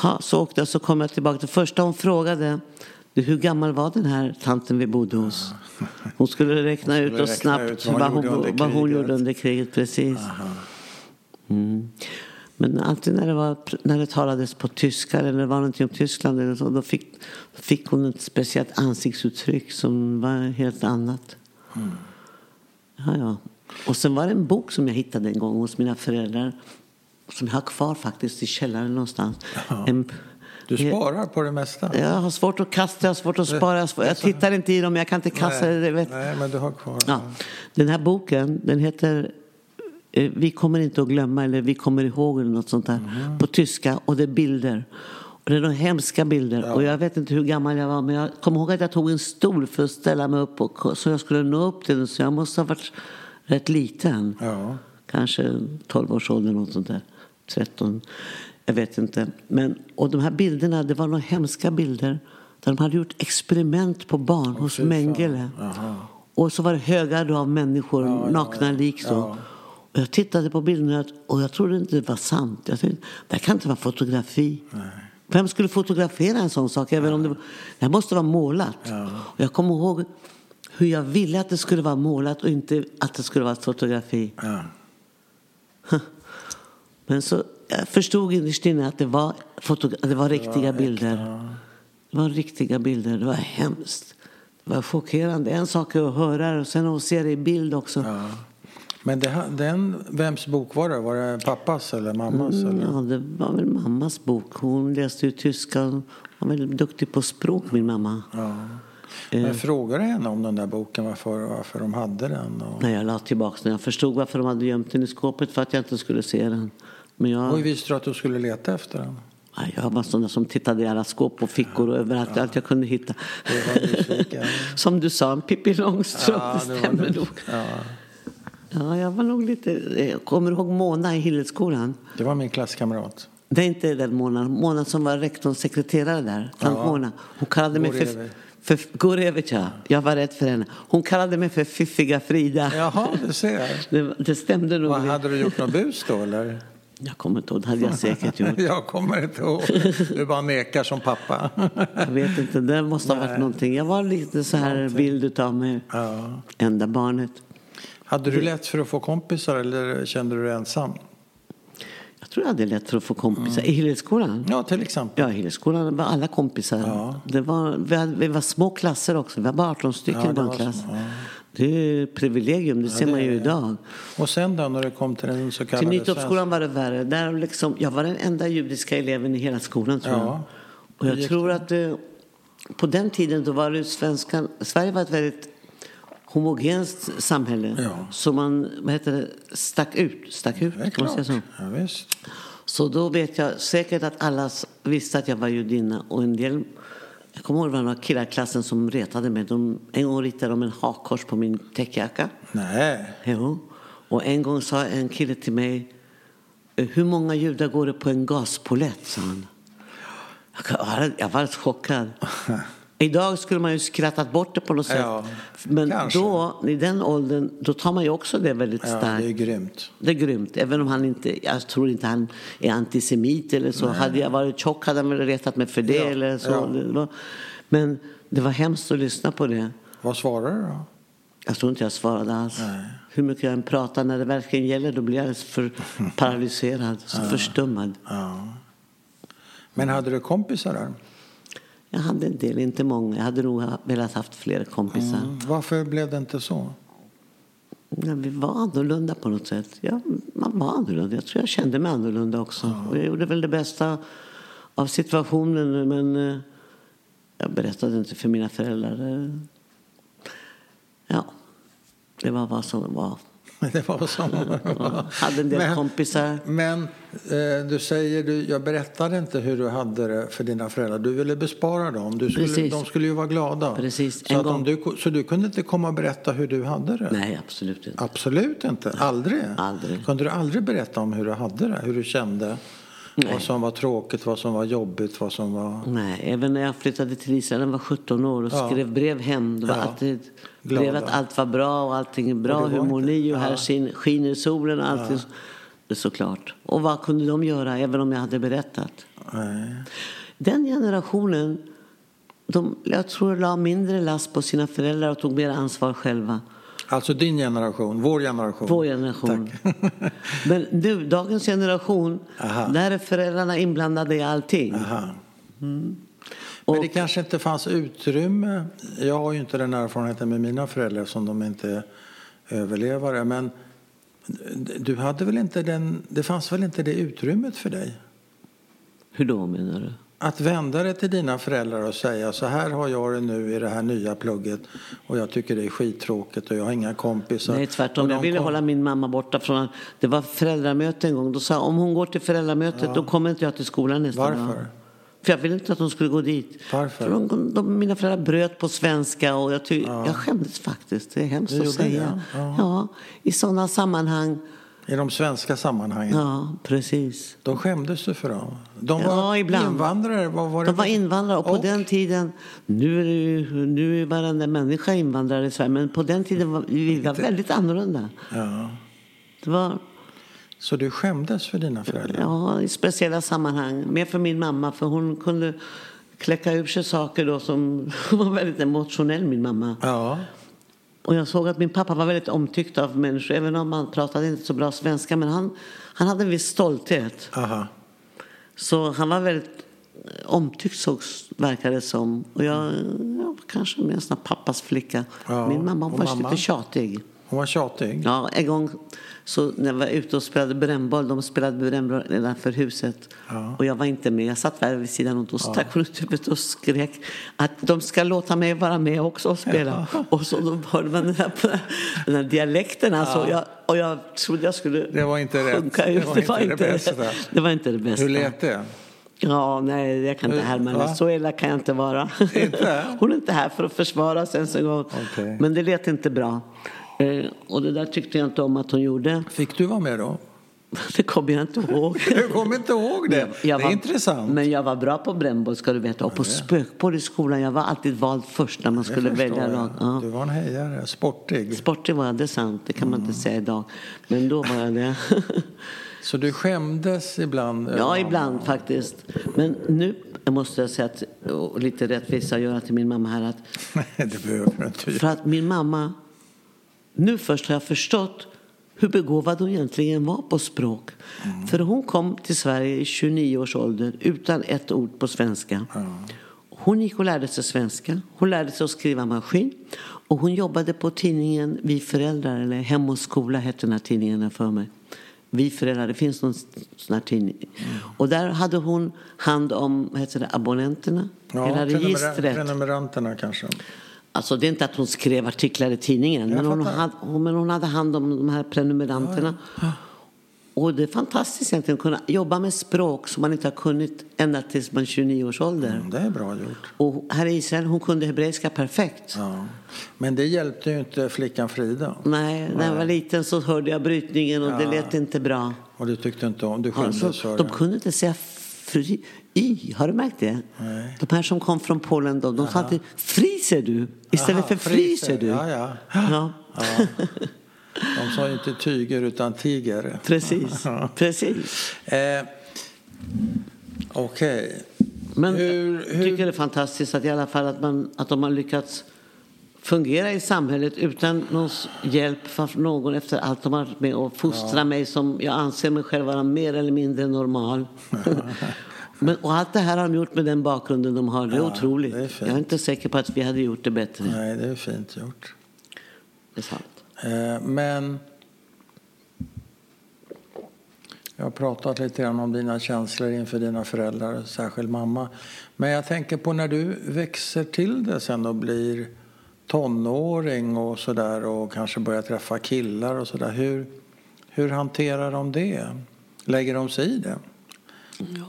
Speaker 2: Ja, så åkte jag, så kom jag tillbaka. Det första hon frågade, "Du, hur gammal var den här tanten vi bodde hos? Hon skulle räkna ut
Speaker 1: skulle
Speaker 2: och
Speaker 1: räkna
Speaker 2: snabbt
Speaker 1: ut vad hon
Speaker 2: vad hon,
Speaker 1: gjorde under
Speaker 2: vad hon
Speaker 1: kriget.
Speaker 2: gjorde under kriget. Precis. Mm. Men alltid när det, var, när det talades på tyska eller det var någonting om Tyskland eller så, då fick, fick hon ett speciellt ansiktsuttryck som var helt annat. Ja, ja. Och sen var det en bok som jag hittade en gång hos mina föräldrar som jag har kvar faktiskt i källaren någonstans. En,
Speaker 1: Du sparar på det mesta?
Speaker 2: jag har svårt att kasta, jag har svårt att spara. Jag, tittar inte i dem, jag kan inte kasta det. Vet.
Speaker 1: Nej, men du har kvar.
Speaker 2: Ja. Den här boken, den heter eh, Vi kommer inte att glömma eller Vi kommer ihåg eller något sånt där. På tyska och det är bilder. Och det är några hemska bilder. Och jag vet inte hur gammal jag var men jag kommer ihåg att jag tog en stol för att ställa mig upp och, så jag skulle nå upp till den. Så jag måste ha varit rätt liten.
Speaker 1: Ja.
Speaker 2: Kanske 12 års ålder något sånt där. 13. Jag vet inte. Men, och de här bilderna, det var några hemska bilder. Där de hade gjort experiment på barn hos
Speaker 1: fy fan.
Speaker 2: Mengele. Och så var det högar av människor,
Speaker 1: Ja,
Speaker 2: nakna
Speaker 1: ja.
Speaker 2: lik så.
Speaker 1: Ja.
Speaker 2: Och jag tittade på bilderna och jag trodde inte det var sant. Jag tänkte, det kan inte vara fotografi. Vem skulle fotografera en sån sak? Även om det, var, det måste vara målat. Och jag kommer ihåg hur jag ville att det skulle vara målat och inte att det skulle vara ett fotografi. Men så jag förstod innerst inne att det var, det var riktiga bilder. Det var riktiga bilder. Det var hemskt. Det var chockerande. En sak är att höra det och sen att se det i bild också.
Speaker 1: Ja. Men det, den, vems bok var det? Var det pappas eller mammas?
Speaker 2: Mm,
Speaker 1: Eller?
Speaker 2: ja, det var väl mammas bok. Hon läste ju tyska. Hon var väldigt duktig på språk, min mamma.
Speaker 1: Ja.
Speaker 2: Eh.
Speaker 1: Men frågade du henne om den där boken, varför, varför de hade den? Och...
Speaker 2: När jag la tillbaka den. Jag förstod varför de hade gömt den i skåpet för att jag inte skulle se den. Men jag,
Speaker 1: Och visste du att du skulle leta efter den?
Speaker 2: Jag var där som tittade i alla skåp och fickor och överallt. Allt jag kunde hitta. Som du sa, en Pippi Långstrump.
Speaker 1: Ja,
Speaker 2: det stämmer nog.
Speaker 1: Ja.
Speaker 2: Ja, jag var nog lite... Jag kommer du ihåg Mona i Hillelskolan?
Speaker 1: Det var min klasskamrat.
Speaker 2: Det är inte den Mona. Mona som var rektorns sekreterare där. Tant
Speaker 1: Ja.
Speaker 2: Mona. Hon kallade mig för... För Gorevich, ja. Jag var rädd för henne. Hon kallade mig för Fiffiga Frida.
Speaker 1: Jaha, du ser.
Speaker 2: Det, det stämde nog.
Speaker 1: Vad, hade du gjort något bus då eller?
Speaker 2: Jag kommer inte ihåg. Det hade jag säkert gjort.
Speaker 1: Jag kommer inte ihåg. Du bara nekar som pappa.
Speaker 2: Jag vet inte. Det måste ha varit någonting. Jag var lite så här bild av mig.
Speaker 1: Ja.
Speaker 2: Enda barnet.
Speaker 1: Hade du lätt för att få kompisar eller kände du dig ensam?
Speaker 2: Jag tror jag hade lätt för att få kompisar. I Hillelskolan?
Speaker 1: Ja, till exempel.
Speaker 2: Ja, i Hillelskolan var alla kompisar.
Speaker 1: Ja.
Speaker 2: Det var, vi, hade, vi var små klasser också. Vi var bara 18 stycken
Speaker 1: Ja,
Speaker 2: i
Speaker 1: var
Speaker 2: klass.
Speaker 1: så, ja.
Speaker 2: Det är ett privilegium, det ser
Speaker 1: det
Speaker 2: man ju idag.
Speaker 1: Och sen då när det kom till den så
Speaker 2: Till
Speaker 1: kallade
Speaker 2: Nytorpsskolan var det värre. Där liksom, jag var den enda judiska eleven i hela skolan tror
Speaker 1: Ja.
Speaker 2: jag. Och jag tror att det, på den tiden då var det svenskan, Sverige var ett väldigt homogent samhälle.
Speaker 1: Ja.
Speaker 2: Så man, vad heter det, stack ut. Stack ut, kan man säga så?
Speaker 1: Ja, visst.
Speaker 2: Så då vet jag säkert att alla visste att jag var judinna. Och en del, jag kommer ihåg det var några killar i klassen som retade mig. De, en gång ritade de en hakkors på min täckjacka.
Speaker 1: Nej.
Speaker 2: Jo. Och en gång sa en kille till mig, hur många judar går det på en gaspolett? sa han. Jag var, jag var chockad. Idag skulle man ju skrattat bort det på något sätt.
Speaker 1: Ja,
Speaker 2: Men
Speaker 1: kanske.
Speaker 2: då, i den åldern, då tar man ju också det väldigt
Speaker 1: Ja,
Speaker 2: starkt.
Speaker 1: det är grymt.
Speaker 2: Det är grymt. Även om han inte, jag tror inte han är antisemit eller så. Hade jag varit tjock hade han väl retat mig för det
Speaker 1: Ja,
Speaker 2: eller så.
Speaker 1: ja.
Speaker 2: Men det var hemskt att lyssna på det.
Speaker 1: Vad svarar du då?
Speaker 2: Jag tror inte jag svarade alls.
Speaker 1: Nej.
Speaker 2: Hur mycket jag än pratar, när det verkligen gäller då blir jag för paralyserad, så förstummad.
Speaker 1: Ja. Men hade du kompisar där?
Speaker 2: Jag hade en del, inte många. Jag hade nog velat haft fler kompisar.
Speaker 1: Mm. Varför blev det inte så?
Speaker 2: Ja, vi var annorlunda på något sätt. Ja, man var annorlunda. Jag tror jag kände mig annorlunda också. Och jag gjorde väl det bästa av situationen. Men eh, jag berättade inte för mina föräldrar. Eh, Ja, det var vad som var.
Speaker 1: Det var som
Speaker 2: Jag hade en del
Speaker 1: Men-
Speaker 2: kompisar.
Speaker 1: Men eh, du säger, du, jag berättade inte hur du hade det för dina föräldrar. Du ville bespara dem. Du skulle,
Speaker 2: Precis.
Speaker 1: de skulle ju vara glada.
Speaker 2: Precis,
Speaker 1: Så,
Speaker 2: en
Speaker 1: om
Speaker 2: gång.
Speaker 1: du, så du kunde inte komma och berätta hur du hade det?
Speaker 2: Nej, absolut inte.
Speaker 1: Absolut inte. Aldrig?
Speaker 2: Aldrig.
Speaker 1: Kunde du aldrig berätta om hur du hade det? Hur du kände? Vad som var tråkigt, vad som var jobbigt, vad som var...
Speaker 2: Nej, även när jag flyttade till Israel när jag var 17 år och
Speaker 1: Ja.
Speaker 2: skrev brev hem. Det var
Speaker 1: Ja.
Speaker 2: alltid
Speaker 1: Glada.
Speaker 2: brev att allt var bra och allting är bra.
Speaker 1: Och
Speaker 2: Hur mår ni? Och här
Speaker 1: Ja.
Speaker 2: sin- skiner solen och allting. Är såklart. Och vad kunde de göra även om jag hade berättat?
Speaker 1: Nej.
Speaker 2: Den generationen, de, jag tror la mindre last på sina föräldrar och tog mer ansvar själva.
Speaker 1: Alltså din generation, vår generation.
Speaker 2: Vår generation.
Speaker 1: Tack.
Speaker 2: Men nu, dagens generation,
Speaker 1: Aha.
Speaker 2: där är föräldrarna inblandade i allting.
Speaker 1: Aha.
Speaker 2: Och-
Speaker 1: Men det kanske inte fanns utrymme. Jag har ju inte den erfarenheten med mina föräldrar som de inte är överlevare. Men du hade väl inte den, det fanns väl inte det utrymmet för dig?
Speaker 2: Hur då menar du?
Speaker 1: Att vända dig till dina föräldrar och säga så här har jag det nu i det här nya plugget och jag tycker det är skittråkigt och jag har inga kompisar.
Speaker 2: Nej, tvärtom. Jag ville
Speaker 1: kom-
Speaker 2: hålla min mamma borta från... Det var föräldramöte en gång. Då sa om hon går till föräldramötet då kommer inte jag till skolan nästa dag.
Speaker 1: Varför?
Speaker 2: För jag ville inte att hon skulle gå dit.
Speaker 1: Varför?
Speaker 2: För de, de, mina föräldrar bröt på svenska och jag, ty, jag skämdes faktiskt. Det är hemskt
Speaker 1: Du
Speaker 2: att säga.
Speaker 1: det, ja.
Speaker 2: Ja, I sådana sammanhang.
Speaker 1: I de svenska sammanhangen.
Speaker 2: Ja, precis.
Speaker 1: De skämdes du för dem? De
Speaker 2: Ja,
Speaker 1: var
Speaker 2: ibland.
Speaker 1: invandrare? Vad var det
Speaker 2: De var invandrare och på den tiden, nu är, det ju, nu är varenda människa invandrare i Sverige, men på den tiden var vi var väldigt annorlunda.
Speaker 1: Ja.
Speaker 2: Det var,
Speaker 1: Så du skämdes för dina föräldrar?
Speaker 2: Ja, i speciella sammanhang. Mer för min mamma, för hon kunde kläcka ur sig saker då som var väldigt emotionell, min mamma.
Speaker 1: Ja.
Speaker 2: Och jag såg att min pappa var väldigt omtyckt av människor, även om han pratade inte så bra svenska. Men han, han hade en viss stolthet.
Speaker 1: Aha.
Speaker 2: Så han var väldigt eh, omtyckt sågs, verkade det som. Och jag, jag var kanske mer en sån pappas flicka.
Speaker 1: Ja,
Speaker 2: Min mamma var
Speaker 1: mamma?
Speaker 2: lite tjatig.
Speaker 1: Hon var tjatig?
Speaker 2: Ja, en gång så när jag var ute och spelade brännboll, de spelade brännboll nedanför huset.
Speaker 1: Ja.
Speaker 2: Och jag var inte med, jag satt där vid sidan och då stack hon ut huvudet och skrek att de ska låta mig vara med också och spela. Och så då hörde man den här, den här dialekten alltså. Jag, och jag trodde jag skulle
Speaker 1: Det var inte rätt. Det var inte det bästa.
Speaker 2: Det var inte det bästa.
Speaker 1: Hur lät det?
Speaker 2: Ja, nej, jag kan inte härma henne. Så elak kan jag inte vara.
Speaker 1: Inte?
Speaker 2: Hon är inte här för att försvara sig ens en gång.
Speaker 1: Okej.
Speaker 2: Men det lät inte bra. Eh, och det där tyckte jag inte om att hon gjorde.
Speaker 1: Fick du vara med då?
Speaker 2: Det kommer jag inte ihåg.
Speaker 1: Du kommer inte ihåg det?
Speaker 2: Jag
Speaker 1: det
Speaker 2: var,
Speaker 1: är intressant.
Speaker 2: Men jag var bra på brännboll ska du veta. Och på spökboll i skolan. Jag var alltid vald först när man
Speaker 1: Det
Speaker 2: skulle välja lag. Ja.
Speaker 1: Du var en hejare, sportig.
Speaker 2: Sportig var jag, det är sant. Det kan man
Speaker 1: Mm.
Speaker 2: inte säga idag. Men då var jag det.
Speaker 1: Så du skämdes ibland?
Speaker 2: Ja, ibland faktiskt. Men nu måste jag säga att, och lite rättvisa göra till min mamma här att
Speaker 1: Nej, det behöver du inte.
Speaker 2: för att min mamma, nu först har jag förstått hur begåvad hon egentligen var på språk. För hon kom till Sverige i 29 års ålder utan ett ord på svenska. Hon gick och lärde sig svenska. Hon lärde sig att skriva maskin. Och hon jobbade på tidningen Vi föräldrar, eller Hem och skola hette den här tidningen för mig. Vi föräldrar, det finns någon sån här tidning. Och där hade hon hand om, heter det, abonnenterna.
Speaker 1: Ja,
Speaker 2: Hela registret.
Speaker 1: prenumeranterna kanske.
Speaker 2: Alltså det är inte att hon skrev artiklar i tidningen, men hon, hade, men hon hade hand om de här prenumeranterna. Och det är fantastiskt egentligen att kunna jobba med språk som man inte har kunnat ända tills man är 29 års ålder.
Speaker 1: Mm, Det är bra gjort.
Speaker 2: Och här i Israel, hon kunde hebreiska perfekt.
Speaker 1: Ja. Men det hjälpte ju inte flickan Frida.
Speaker 2: Nej, när jag var liten så hörde jag brytningen och det lät inte bra.
Speaker 1: Och du tyckte inte om, du skämdes
Speaker 2: Alltså,
Speaker 1: för
Speaker 2: de kunde inte säga fri, y, har du märkt det?
Speaker 1: Nej.
Speaker 2: De här som kom från Polen då, de sa alltid fryser du istället
Speaker 1: Aha,
Speaker 2: för fryser du.
Speaker 1: Ja, ja.
Speaker 2: Ja.
Speaker 1: De sa inte tyger utan tiger.
Speaker 2: Precis,
Speaker 1: Ja.
Speaker 2: precis.
Speaker 1: Eh, Okej.
Speaker 2: Men
Speaker 1: Hur-
Speaker 2: jag
Speaker 1: hur-
Speaker 2: tycker det är fantastiskt att i alla fall att, man, att de har lyckats fungera i samhället utan någon hjälp från någon efter allt de har varit med och fostra mig som jag anser mig själv vara mer eller mindre normal. Men, och allt det här har de gjort med den bakgrunden de har. Det är otroligt.
Speaker 1: det är
Speaker 2: jag är inte säker på att vi hade gjort det bättre.
Speaker 1: Nej, det är fint gjort.
Speaker 2: Det är sant.
Speaker 1: Eh, Men jag har pratat lite grann om dina känslor inför dina föräldrar, särskilt mamma. Men jag tänker på när du växer till det sen och blir tonåring och sådär och kanske börjar träffa killar och sådär. Hur, hur hanterar de det? Lägger de sig i det?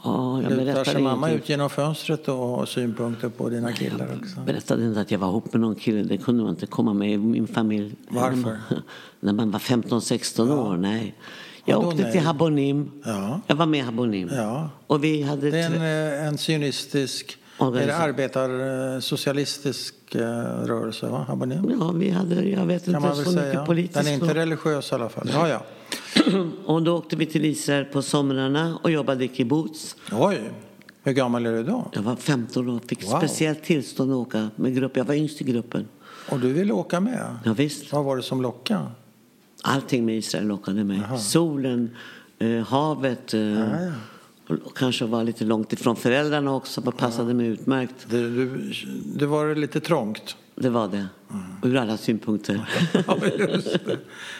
Speaker 2: Ja, jag berättade
Speaker 1: mamma ut genom fönstret och har synpunkter på dina killar också?
Speaker 2: berättade inte att jag var ihop med någon kille. Det kunde man inte komma med i min familj.
Speaker 1: Varför?
Speaker 2: När man, var 15-16 år, nej. Jag åkte
Speaker 1: nej?
Speaker 2: till Habonim.
Speaker 1: Ja.
Speaker 2: Jag var med i Habonim.
Speaker 1: Ja.
Speaker 2: Och vi hade...
Speaker 1: Det är en, eh, en sionistisk, är det
Speaker 2: Organisation.
Speaker 1: arbetar, eh, socialistisk eh, rörelse, va? Habonim?
Speaker 2: Ja, vi hade, jag vet
Speaker 1: Kan
Speaker 2: inte så mycket politiskt.
Speaker 1: Den är inte religiös i alla fall. Ja, ja.
Speaker 2: Och då åkte vi till Israel på somrarna och jobbade i kibbutz.
Speaker 1: Oj, hur gammal är du då?
Speaker 2: Jag var 15 år och fick
Speaker 1: Wow.
Speaker 2: speciellt tillstånd att åka med grupp. Jag var yngst i gruppen.
Speaker 1: Och du ville åka med?
Speaker 2: Ja, visst.
Speaker 1: Vad var det som lockade?
Speaker 2: Allting med Israel lockade mig.
Speaker 1: Jaha.
Speaker 2: Solen, eh, havet. Eh. Och kanske var lite långt ifrån föräldrarna också. Det passade mig utmärkt.
Speaker 1: Det, du, det var lite trångt.
Speaker 2: Det var det. Ur alla synpunkter.
Speaker 1: Ja, just det.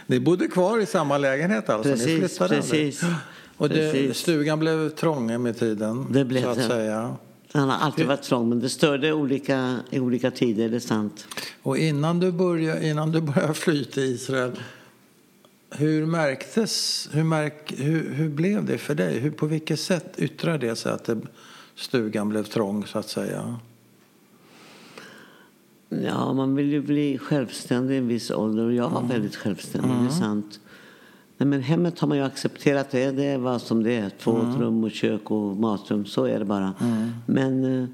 Speaker 1: Ni bodde kvar i samma lägenhet alltså?
Speaker 2: Precis, precis.
Speaker 1: aldrig? Och det,
Speaker 2: Precis.
Speaker 1: stugan blev trång med tiden,
Speaker 2: Det blev
Speaker 1: så att
Speaker 2: det.
Speaker 1: säga.
Speaker 2: Han har alltid varit trång, men det störde olika, i olika tider, det är sant.
Speaker 1: Och innan du började, innan du började flyta i Israel, hur märktes, hur, märk, hur, hur blev det för dig? Hur, på vilket sätt yttrade det sig att det, stugan blev trång så att säga?
Speaker 2: Ja, man vill ju bli självständig i en viss ålder och jag var väldigt självständig, det är sant. Nej, men hemmet har man ju accepterat, det, det är vad som det är. Två rum och kök och matrum, så är det bara. Men eh,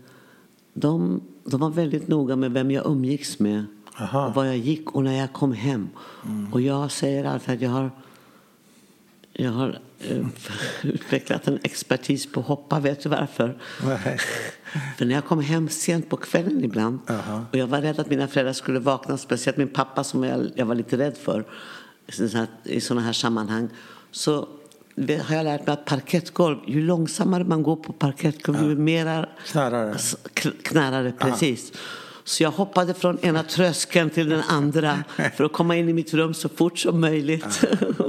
Speaker 2: de, de var väldigt noga med vem jag umgicks med
Speaker 1: Aha.
Speaker 2: och var jag gick och när jag kom hem. Och jag säger alltid att jag har jag har eh, utvecklat en expertis på att hoppa. Vet du varför?
Speaker 1: Nej.
Speaker 2: För när jag kom hem sent på kvällen ibland
Speaker 1: Jaha.
Speaker 2: och jag var rädd att mina föräldrar skulle vakna, speciellt min pappa som jag, jag var lite rädd för i sådana här, sammanhang, så har jag lärt mig att parkettgolv, ju långsammare man går på parkettgolv, ju mera
Speaker 1: Knarrare.
Speaker 2: knarrare, precis. Så jag hoppade från ena tröskeln till den andra för att komma in i mitt rum så fort som möjligt.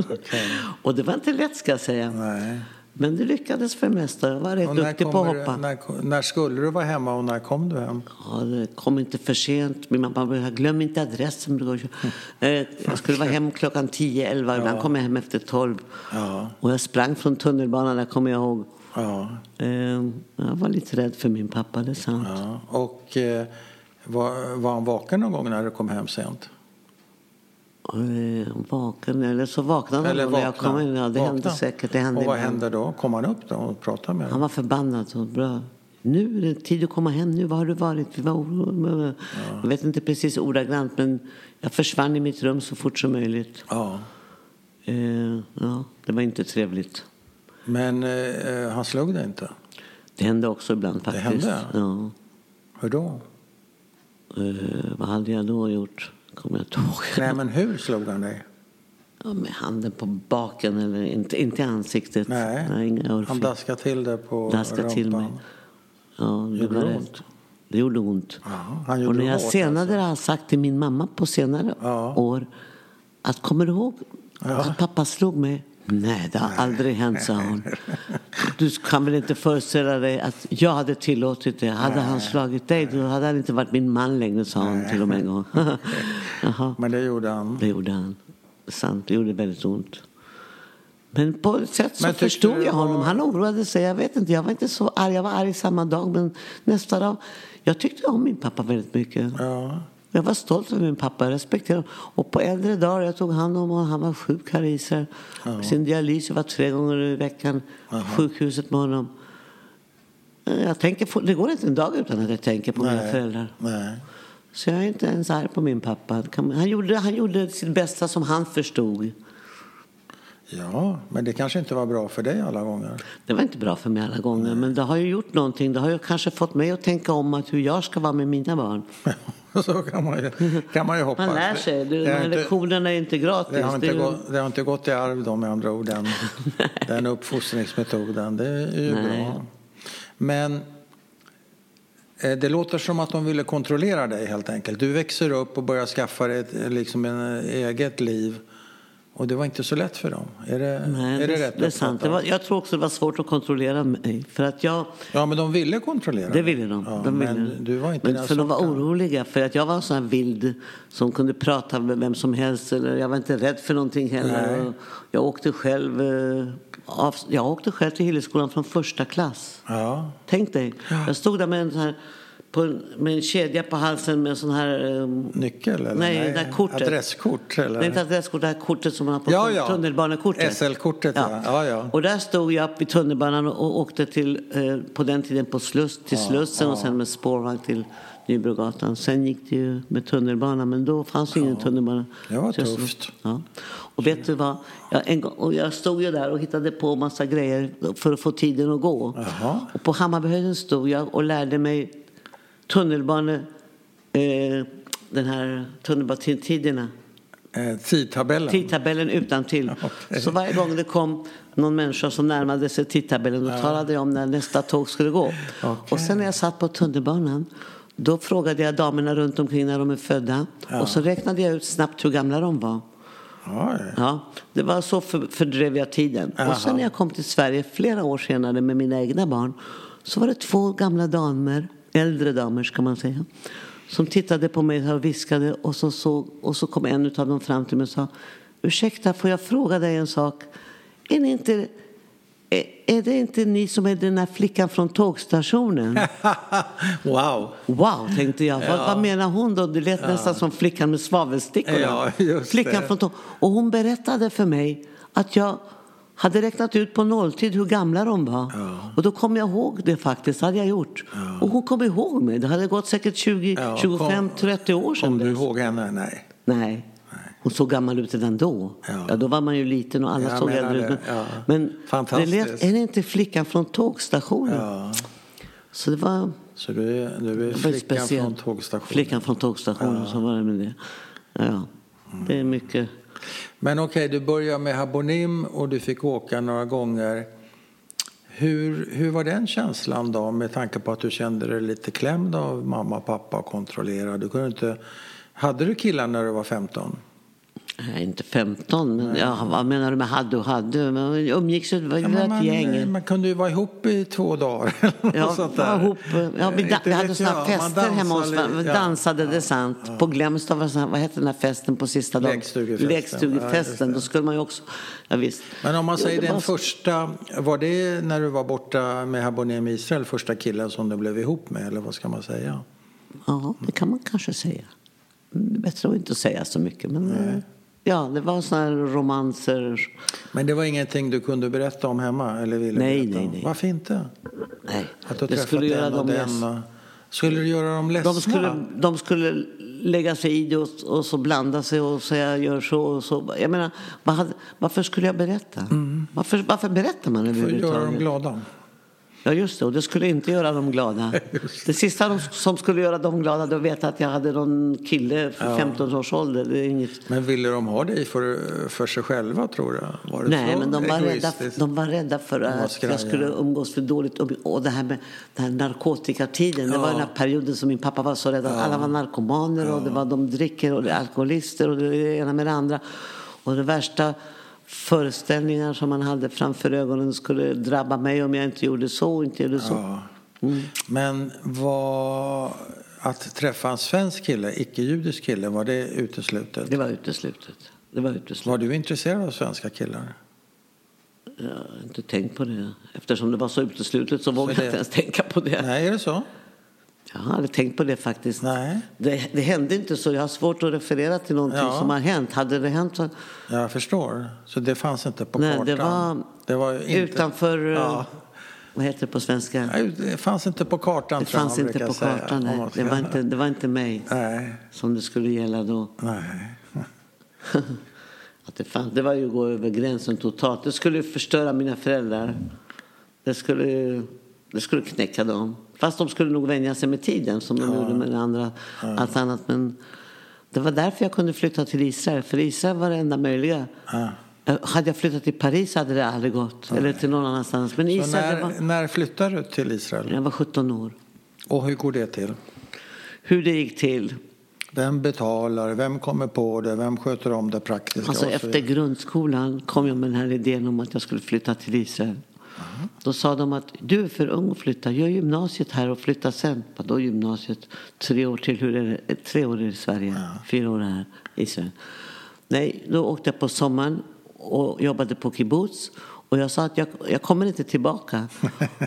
Speaker 2: och det var inte lätt ska jag säga.
Speaker 1: Nej.
Speaker 2: Men det lyckades för det mesta. Jag var rätt duktig på att hoppa.
Speaker 1: du- när, när skulle du vara hemma och när kom du hem?
Speaker 2: Ja, det kom inte för sent. Min mamma brukar glöm inte adressen. Eh, Jag skulle vara hem klockan 10, 11. Ibland kom jag hem efter 12.
Speaker 1: Ja.
Speaker 2: Och jag sprang från tunnelbanan, där kommer jag ihåg.
Speaker 1: Ja.
Speaker 2: Eh, Jag var lite rädd för min pappa, det är sant.
Speaker 1: ja. Och eh, var, var han vaken någon gång när du kom hem sent?
Speaker 2: Eh, Vaken, eller så vaknade han
Speaker 1: Eller
Speaker 2: då när jag kom in. Ja, det hände säkert. Det hände
Speaker 1: och vad hände då? Kom han upp då och pratade med dig?
Speaker 2: Han var förbannad. Och bra. Nu är det tid att komma hem. Nu, var har du varit? Vi var oro- Jag vet inte precis ordagrant, men jag försvann i mitt rum så fort som möjligt.
Speaker 1: Ja.
Speaker 2: Eh, ja, det var inte trevligt.
Speaker 1: Men eh, han slog dig inte?
Speaker 2: Det hände också ibland faktiskt.
Speaker 1: hände?
Speaker 2: Ja.
Speaker 1: Hur då?
Speaker 2: Eh, vad hade jag då gjort? Kommer jag inte ihåg.
Speaker 1: Nej, men hur slog han dig?
Speaker 2: Ja, med handen på baken, eller inte, inte i ansiktet.
Speaker 1: Nej,
Speaker 2: inga
Speaker 1: han daskade till det på
Speaker 2: Daskade till mig.
Speaker 1: rumpan.
Speaker 2: Ja, det
Speaker 1: Gjorde det ont?
Speaker 2: Det gjorde ont.
Speaker 1: Ja, han gjorde
Speaker 2: Och när jag
Speaker 1: hårt, alltså.
Speaker 2: senare har sagt till min mamma på senare
Speaker 1: Ja.
Speaker 2: år att kommer du ihåg att pappa slog mig? Nej, det har aldrig hänt, sa hon. Du kan väl inte föreställa dig att jag hade tillåtit det. Hade han slagit dig, då hade han inte varit min man längre, sa hon till och med en gång.
Speaker 1: Men det gjorde han.
Speaker 2: det gjorde han. Sant, det gjorde väldigt ont. Men på ett sätt så förstod jag honom.
Speaker 1: var-
Speaker 2: Han oroade sig. Jag vet inte, jag var inte så arg. Jag var arg samma dag, men nästa dag. Jag tyckte om min pappa väldigt mycket.
Speaker 1: Ja.
Speaker 2: Jag var stolt över min pappa, jag respekterade honom. Och på äldre dagar, jag tog hand om honom, han var sjuk här i Israel. Sin dialys, jag var tre gånger i veckan på sjukhuset med honom. Eh, Jag tänker, det går inte en dag utan att jag tänker på mina
Speaker 1: Nej.
Speaker 2: föräldrar.
Speaker 1: Nej.
Speaker 2: Så jag är inte ens arg på min pappa. Han gjorde, han gjorde sitt bästa som han förstod.
Speaker 1: Ja, men det kanske inte var bra för dig alla gånger.
Speaker 2: Det var inte bra för mig alla gånger, men det har ju gjort någonting. Det har ju kanske fått mig att tänka om att hur jag ska vara med mina barn.
Speaker 1: Så kan man ju, kan man ju hoppas.
Speaker 2: Man lär sig. Du, de här lektionerna är inte gratis.
Speaker 1: Det har, inte
Speaker 2: Det ju-
Speaker 1: gått, det har inte gått i arv då med andra ord, den, den uppfostringsmetoden. Det är ju
Speaker 2: Nej.
Speaker 1: bra. Men eh, det låter som att de ville kontrollera dig helt enkelt. Du växer upp och börjar skaffa dig ett, liksom en eh, eget liv. Och det var inte så lätt för dem. Är det,
Speaker 2: Nej,
Speaker 1: är det,
Speaker 2: det,
Speaker 1: rätt
Speaker 2: det är sant. Det var, jag tror också det var svårt att kontrollera mig. För att jag,
Speaker 1: Ja, men de ville kontrollera
Speaker 2: det ville de.
Speaker 1: Ja,
Speaker 2: de ville.
Speaker 1: men du var inte
Speaker 2: men för de var oroliga. För att jag var en sån här vild som kunde prata med vem som helst. Eller jag var inte rädd för någonting heller. Jag åkte själv, eh, jag åkte själv till Hilleskolan från första klass.
Speaker 1: Ja,
Speaker 2: Tänk dig. Jag stod där med en, sån här, på med en kedja på halsen med en sån här... eh,
Speaker 1: nyckel eller?
Speaker 2: Nej, det där kortet.
Speaker 1: Adresskort eller?
Speaker 2: Nej, inte adresskort, det här kortet som man har på
Speaker 1: Ja, ja.
Speaker 2: tunnelbanekortet.
Speaker 1: SL-kortet, ja. Ja, ja.
Speaker 2: Och där stod jag vid tunnelbanan och åkte till, eh, på den tiden på Sluss, till Slussen och sen med spårvagn till Nybrogatan. Sen gick det ju med tunnelbana, men då fanns det ingen tunnelbana.
Speaker 1: Det var tufft.
Speaker 2: Ja. Och vet du vad? Jag, en gång, och jag stod ju där och hittade på massa grejer för att få tiden att gå.
Speaker 1: Jaha.
Speaker 2: Och på Hammarbyhöjden stod jag och lärde mig tunnelbane... Eh, den här tunnelbanetiderna.
Speaker 1: Eh, tidtabellen.
Speaker 2: Tidtabellen utan till.
Speaker 1: Okej.
Speaker 2: Så varje gång det kom någon människa som närmade sig tidtabellen då talade jag om när nästa tåg skulle gå. Och sen när jag satt på tunnelbanan då frågade jag damerna runt omkring när de är födda. Och så räknade jag ut snabbt hur gamla de var.
Speaker 1: Oj.
Speaker 2: Ja, det var så för, fördrev jag tiden.
Speaker 1: Jaha.
Speaker 2: Och sen när jag kom till Sverige flera år senare med mina egna barn så var det två gamla damer, äldre damer ska man säga, som tittade på mig och viskade och så, såg, och så kom en av dem fram till mig och sa Ursäkta, får jag fråga dig en sak? Är, ni inte, är, är det inte ni som är den här flickan från tågstationen?
Speaker 1: wow.
Speaker 2: Wow, tänkte jag. Vad,
Speaker 1: Ja.
Speaker 2: vad menar hon då? Det lät nästan som flickan med svavelstickorna.
Speaker 1: Ja,
Speaker 2: flickan
Speaker 1: det.
Speaker 2: från tåg. Och hon berättade för mig att jag hade räknat ut på nolltid hur gamla de var. Och då kom jag ihåg det faktiskt, hade jag gjort. Och hon kom ihåg mig. Det hade gått säkert 20,
Speaker 1: Ja,
Speaker 2: 25,
Speaker 1: kom-
Speaker 2: 30 år sedan
Speaker 1: Kom du
Speaker 2: dess.
Speaker 1: ihåg henne? Nej.
Speaker 2: Nej. Hon såg gammal ut redan då.
Speaker 1: Ja.
Speaker 2: Ja. då var man ju liten och alla
Speaker 1: Jag
Speaker 2: såg äldre ut. Men,
Speaker 1: ja.
Speaker 2: men det lät, är det inte flickan från tågstationen?
Speaker 1: Ja.
Speaker 2: Så det var...
Speaker 1: Så du är, du är flickan
Speaker 2: speciellt.
Speaker 1: från tågstationen?
Speaker 2: Flickan från tågstationen, så var det med det. Ja, ja. Det är mycket.
Speaker 1: Men okej, du började med Habonim och du fick åka några gånger. Hur, hur var den känslan då med tanke på att du kände dig lite klämd av mamma och pappa och kontrollerad? Du kunde inte... Hade du killar när du var 15?
Speaker 2: Jag är inte 15, men ja, vad menar du med hade och hade? Man umgicks ju, det var ju
Speaker 1: Ja, men
Speaker 2: ett
Speaker 1: man,
Speaker 2: gäng.
Speaker 1: man kunde ju vara ihop i två dagar.
Speaker 2: Ja,
Speaker 1: sånt där.
Speaker 2: ihop, ja, vi, da,
Speaker 1: Inte
Speaker 2: vi hade
Speaker 1: jag, man
Speaker 2: fester hemma hos
Speaker 1: dansade
Speaker 2: varandra. Vi
Speaker 1: lite- ja.
Speaker 2: dansade, det är sant. På det sån här, vad hette den här festen på sista dagen?
Speaker 1: Lekstugefesten.
Speaker 2: Lekstugefesten.
Speaker 1: Ja,
Speaker 2: Då skulle man ju också, ja visst.
Speaker 1: Men om man
Speaker 2: Jo,
Speaker 1: säger
Speaker 2: det
Speaker 1: den
Speaker 2: var-
Speaker 1: första, var det när du var borta med Habonim Israel, första killen som du blev ihop med eller vad ska man säga?
Speaker 2: Ja, det kan man kanske säga. Mm, Det är bättre att inte säga så mycket, men eh, Ja, det var såna här romanser.
Speaker 1: Men det var ingenting du kunde berätta om hemma? Eller ville
Speaker 2: Nej,
Speaker 1: berätta
Speaker 2: nej, nej.
Speaker 1: Varför inte?
Speaker 2: Nej,
Speaker 1: Att du
Speaker 2: det skulle göra dem ledsna.
Speaker 1: Skulle du göra dem ledsna?
Speaker 2: De skulle, de skulle lägga sig i det och, och så blanda sig och säga gör så och så. Jag menar, vad hade, varför skulle jag berätta? Varför, varför berättar man
Speaker 1: För att göra dem
Speaker 2: överhuvudtaget?
Speaker 1: glada.
Speaker 2: Ja, just det. Och det skulle inte göra dem glada. Det sista de, som skulle göra dem glada det var att veta att jag hade någon kille för 15 års ålder. Det är inget...
Speaker 1: Men ville de ha dig för, för sig själva, tror du? Var det
Speaker 2: Nej, men de var, rädda, de var rädda för att jag skulle umgås för dåligt. Och- det här med den här narkotikatiden. Det var den här perioden som min pappa var så rädd att alla var narkomaner och det var de dricker och det är alkoholister och det ena med det andra. Och det värsta föreställningar som man hade framför ögonen skulle drabba mig om jag inte gjorde så och inte gjorde så.
Speaker 1: Ja. Men var att träffa en svensk kille, icke-judisk kille, var det uteslutet?
Speaker 2: Det var uteslutet. Det var uteslutet.
Speaker 1: Var du intresserad av svenska killar?
Speaker 2: Jag har inte tänkt på det. Eftersom det var så uteslutet så vågade
Speaker 1: det-
Speaker 2: jag inte ens tänka på det.
Speaker 1: Nej, är det så?
Speaker 2: Jag har aldrig tänkt på det faktiskt.
Speaker 1: Nej.
Speaker 2: Det, det hände inte så. Jag har svårt att referera till någonting
Speaker 1: Ja.
Speaker 2: som har hänt. Hade det hänt så...
Speaker 1: Jag förstår. Så det fanns inte på
Speaker 2: Nej,
Speaker 1: kartan?
Speaker 2: det var,
Speaker 1: det var inte...
Speaker 2: utanför... eh,
Speaker 1: Ja.
Speaker 2: Vad heter det på svenska?
Speaker 1: Nej, Det fanns inte på kartan,
Speaker 2: det fanns inte på
Speaker 1: säga,
Speaker 2: kartan. Nej. Det, var inte, det var inte mig
Speaker 1: Nej,
Speaker 2: som det skulle gälla då.
Speaker 1: nej.
Speaker 2: Att det, fanns, det var ju att gå över gränsen totalt. Det skulle ju förstöra mina föräldrar. Det skulle, det skulle knäcka dem. Fast de skulle nog vänja sig med tiden som de gjorde med det andra. Allt annat. Men det var därför jag kunde flytta till Israel. För Israel var det enda möjliga.
Speaker 1: Ja.
Speaker 2: Eh, Hade jag flyttat till Paris hade det aldrig gått. Eller till någon annanstans. Men Israel,
Speaker 1: när,
Speaker 2: var,
Speaker 1: när flyttade du till Israel?
Speaker 2: jag var 17 år.
Speaker 1: Och hur går det till?
Speaker 2: Hur det gick till?
Speaker 1: Vem betalar? Vem kommer på det? Vem sköter om det praktiska?
Speaker 2: Alltså efter grundskolan kom jag med den här idén om att jag skulle flytta till Israel. Då sa de att du är för ung att flytta. Gör gymnasiet här och flytta sen. Vadå gymnasiet? Tre år till. Hur är det? Tre år i Sverige. Fyra år här i Israel. Nej, då åkte jag på sommaren och jobbade på kibbutz. Och jag sa att jag, jag kommer inte tillbaka.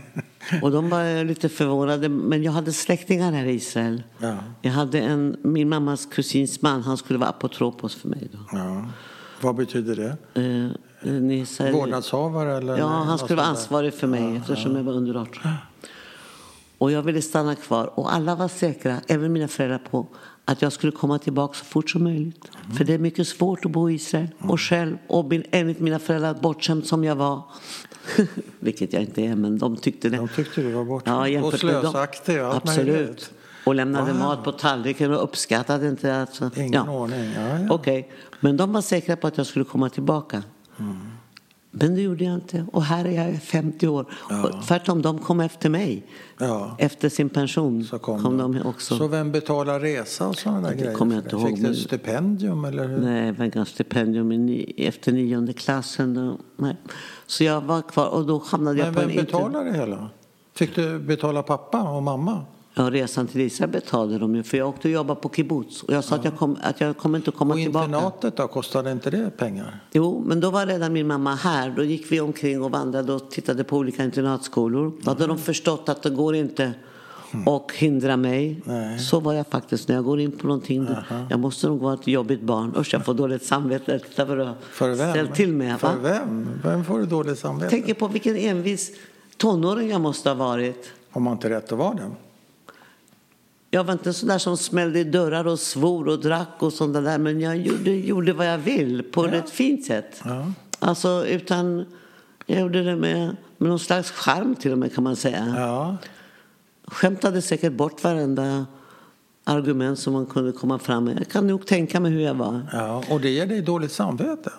Speaker 2: och de var lite förvånade. Men jag hade släktingar här i Israel.
Speaker 1: Ja.
Speaker 2: Jag hade en, min mammas kusins man. Han skulle vara apotropos för mig då.
Speaker 1: Ja. Vad betyder det?
Speaker 2: Eh, ni säger-
Speaker 1: Vårdnadshavare? Eller
Speaker 2: Ja, han skulle vara ansvarig för mig eftersom jag var under 18. Och jag ville stanna kvar och alla var säkra, även mina föräldrar, på att jag skulle komma tillbaka så fort som möjligt. För det är mycket svårt att bo i Israel och själv och enligt mina föräldrar bortskämd som jag var. Vilket jag inte är, men de tyckte det.
Speaker 1: De tyckte du var borta.
Speaker 2: Ja,
Speaker 1: och slösaktig och
Speaker 2: Absolut. Och lämnade
Speaker 1: Wow.
Speaker 2: mat på tallriken och uppskattade inte att...
Speaker 1: Ingen ordning. Ja, ja.
Speaker 2: Okej, men de var säkra på att jag skulle komma tillbaka.
Speaker 1: Mm.
Speaker 2: Men det gjorde jag inte. Och här är jag 50 år. Och tvärtom, de kom efter mig.
Speaker 1: Ja.
Speaker 2: Efter sin pension
Speaker 1: Så kom,
Speaker 2: kom
Speaker 1: de.
Speaker 2: de också.
Speaker 1: Så vem betalar resa och sådana där
Speaker 2: Det
Speaker 1: grejer?
Speaker 2: jag inte ihåg,
Speaker 1: Fick du
Speaker 2: men-
Speaker 1: stipendium eller hur?
Speaker 2: Nej, jag fick stipendium ni, efter nionde klassen. Då. Nej. Så jag var kvar och då hamnade jag
Speaker 1: Men
Speaker 2: på
Speaker 1: vem
Speaker 2: en inter-
Speaker 1: betalar det hela? Fick du betala pappa och mamma?
Speaker 2: Ja, resan till Israel betalade de ju. För jag åkte och jobbade på kibbutz. Och jag sa att, jag kom, att jag kommer inte att komma
Speaker 1: Och
Speaker 2: tillbaka.
Speaker 1: internatet då, kostade inte det pengar?
Speaker 2: Jo, men då var redan min mamma här. Då gick vi omkring och vandrade och tittade på olika internatskolor. Då hade de förstått att det går inte att hindra mig.
Speaker 1: Nej.
Speaker 2: Så var jag faktiskt när jag går in på någonting. då- Jag måste nog vara ett jobbigt barn. Usch, jag får dåligt samvete. Du har
Speaker 1: För vem?
Speaker 2: ställt till med.
Speaker 1: För
Speaker 2: Va?
Speaker 1: vem? Vem får du dåligt samvete?
Speaker 2: Tänker på vilken envis tonåring jag måste ha varit.
Speaker 1: Har man inte rätt att vara det?
Speaker 2: Jag var inte sån där som smällde i dörrar och svor och drack och sånt där. Men jag gjorde, gjorde vad jag vill på ett fint sätt.
Speaker 1: Ja.
Speaker 2: Alltså utan... Jag gjorde det med, med någon slags charm till och med kan man säga.
Speaker 1: Ja.
Speaker 2: Skämtade säkert bort varenda argument som man kunde komma fram med. Jag kan nog tänka mig hur jag var.
Speaker 1: ja. Och det ger dig dåligt samvete?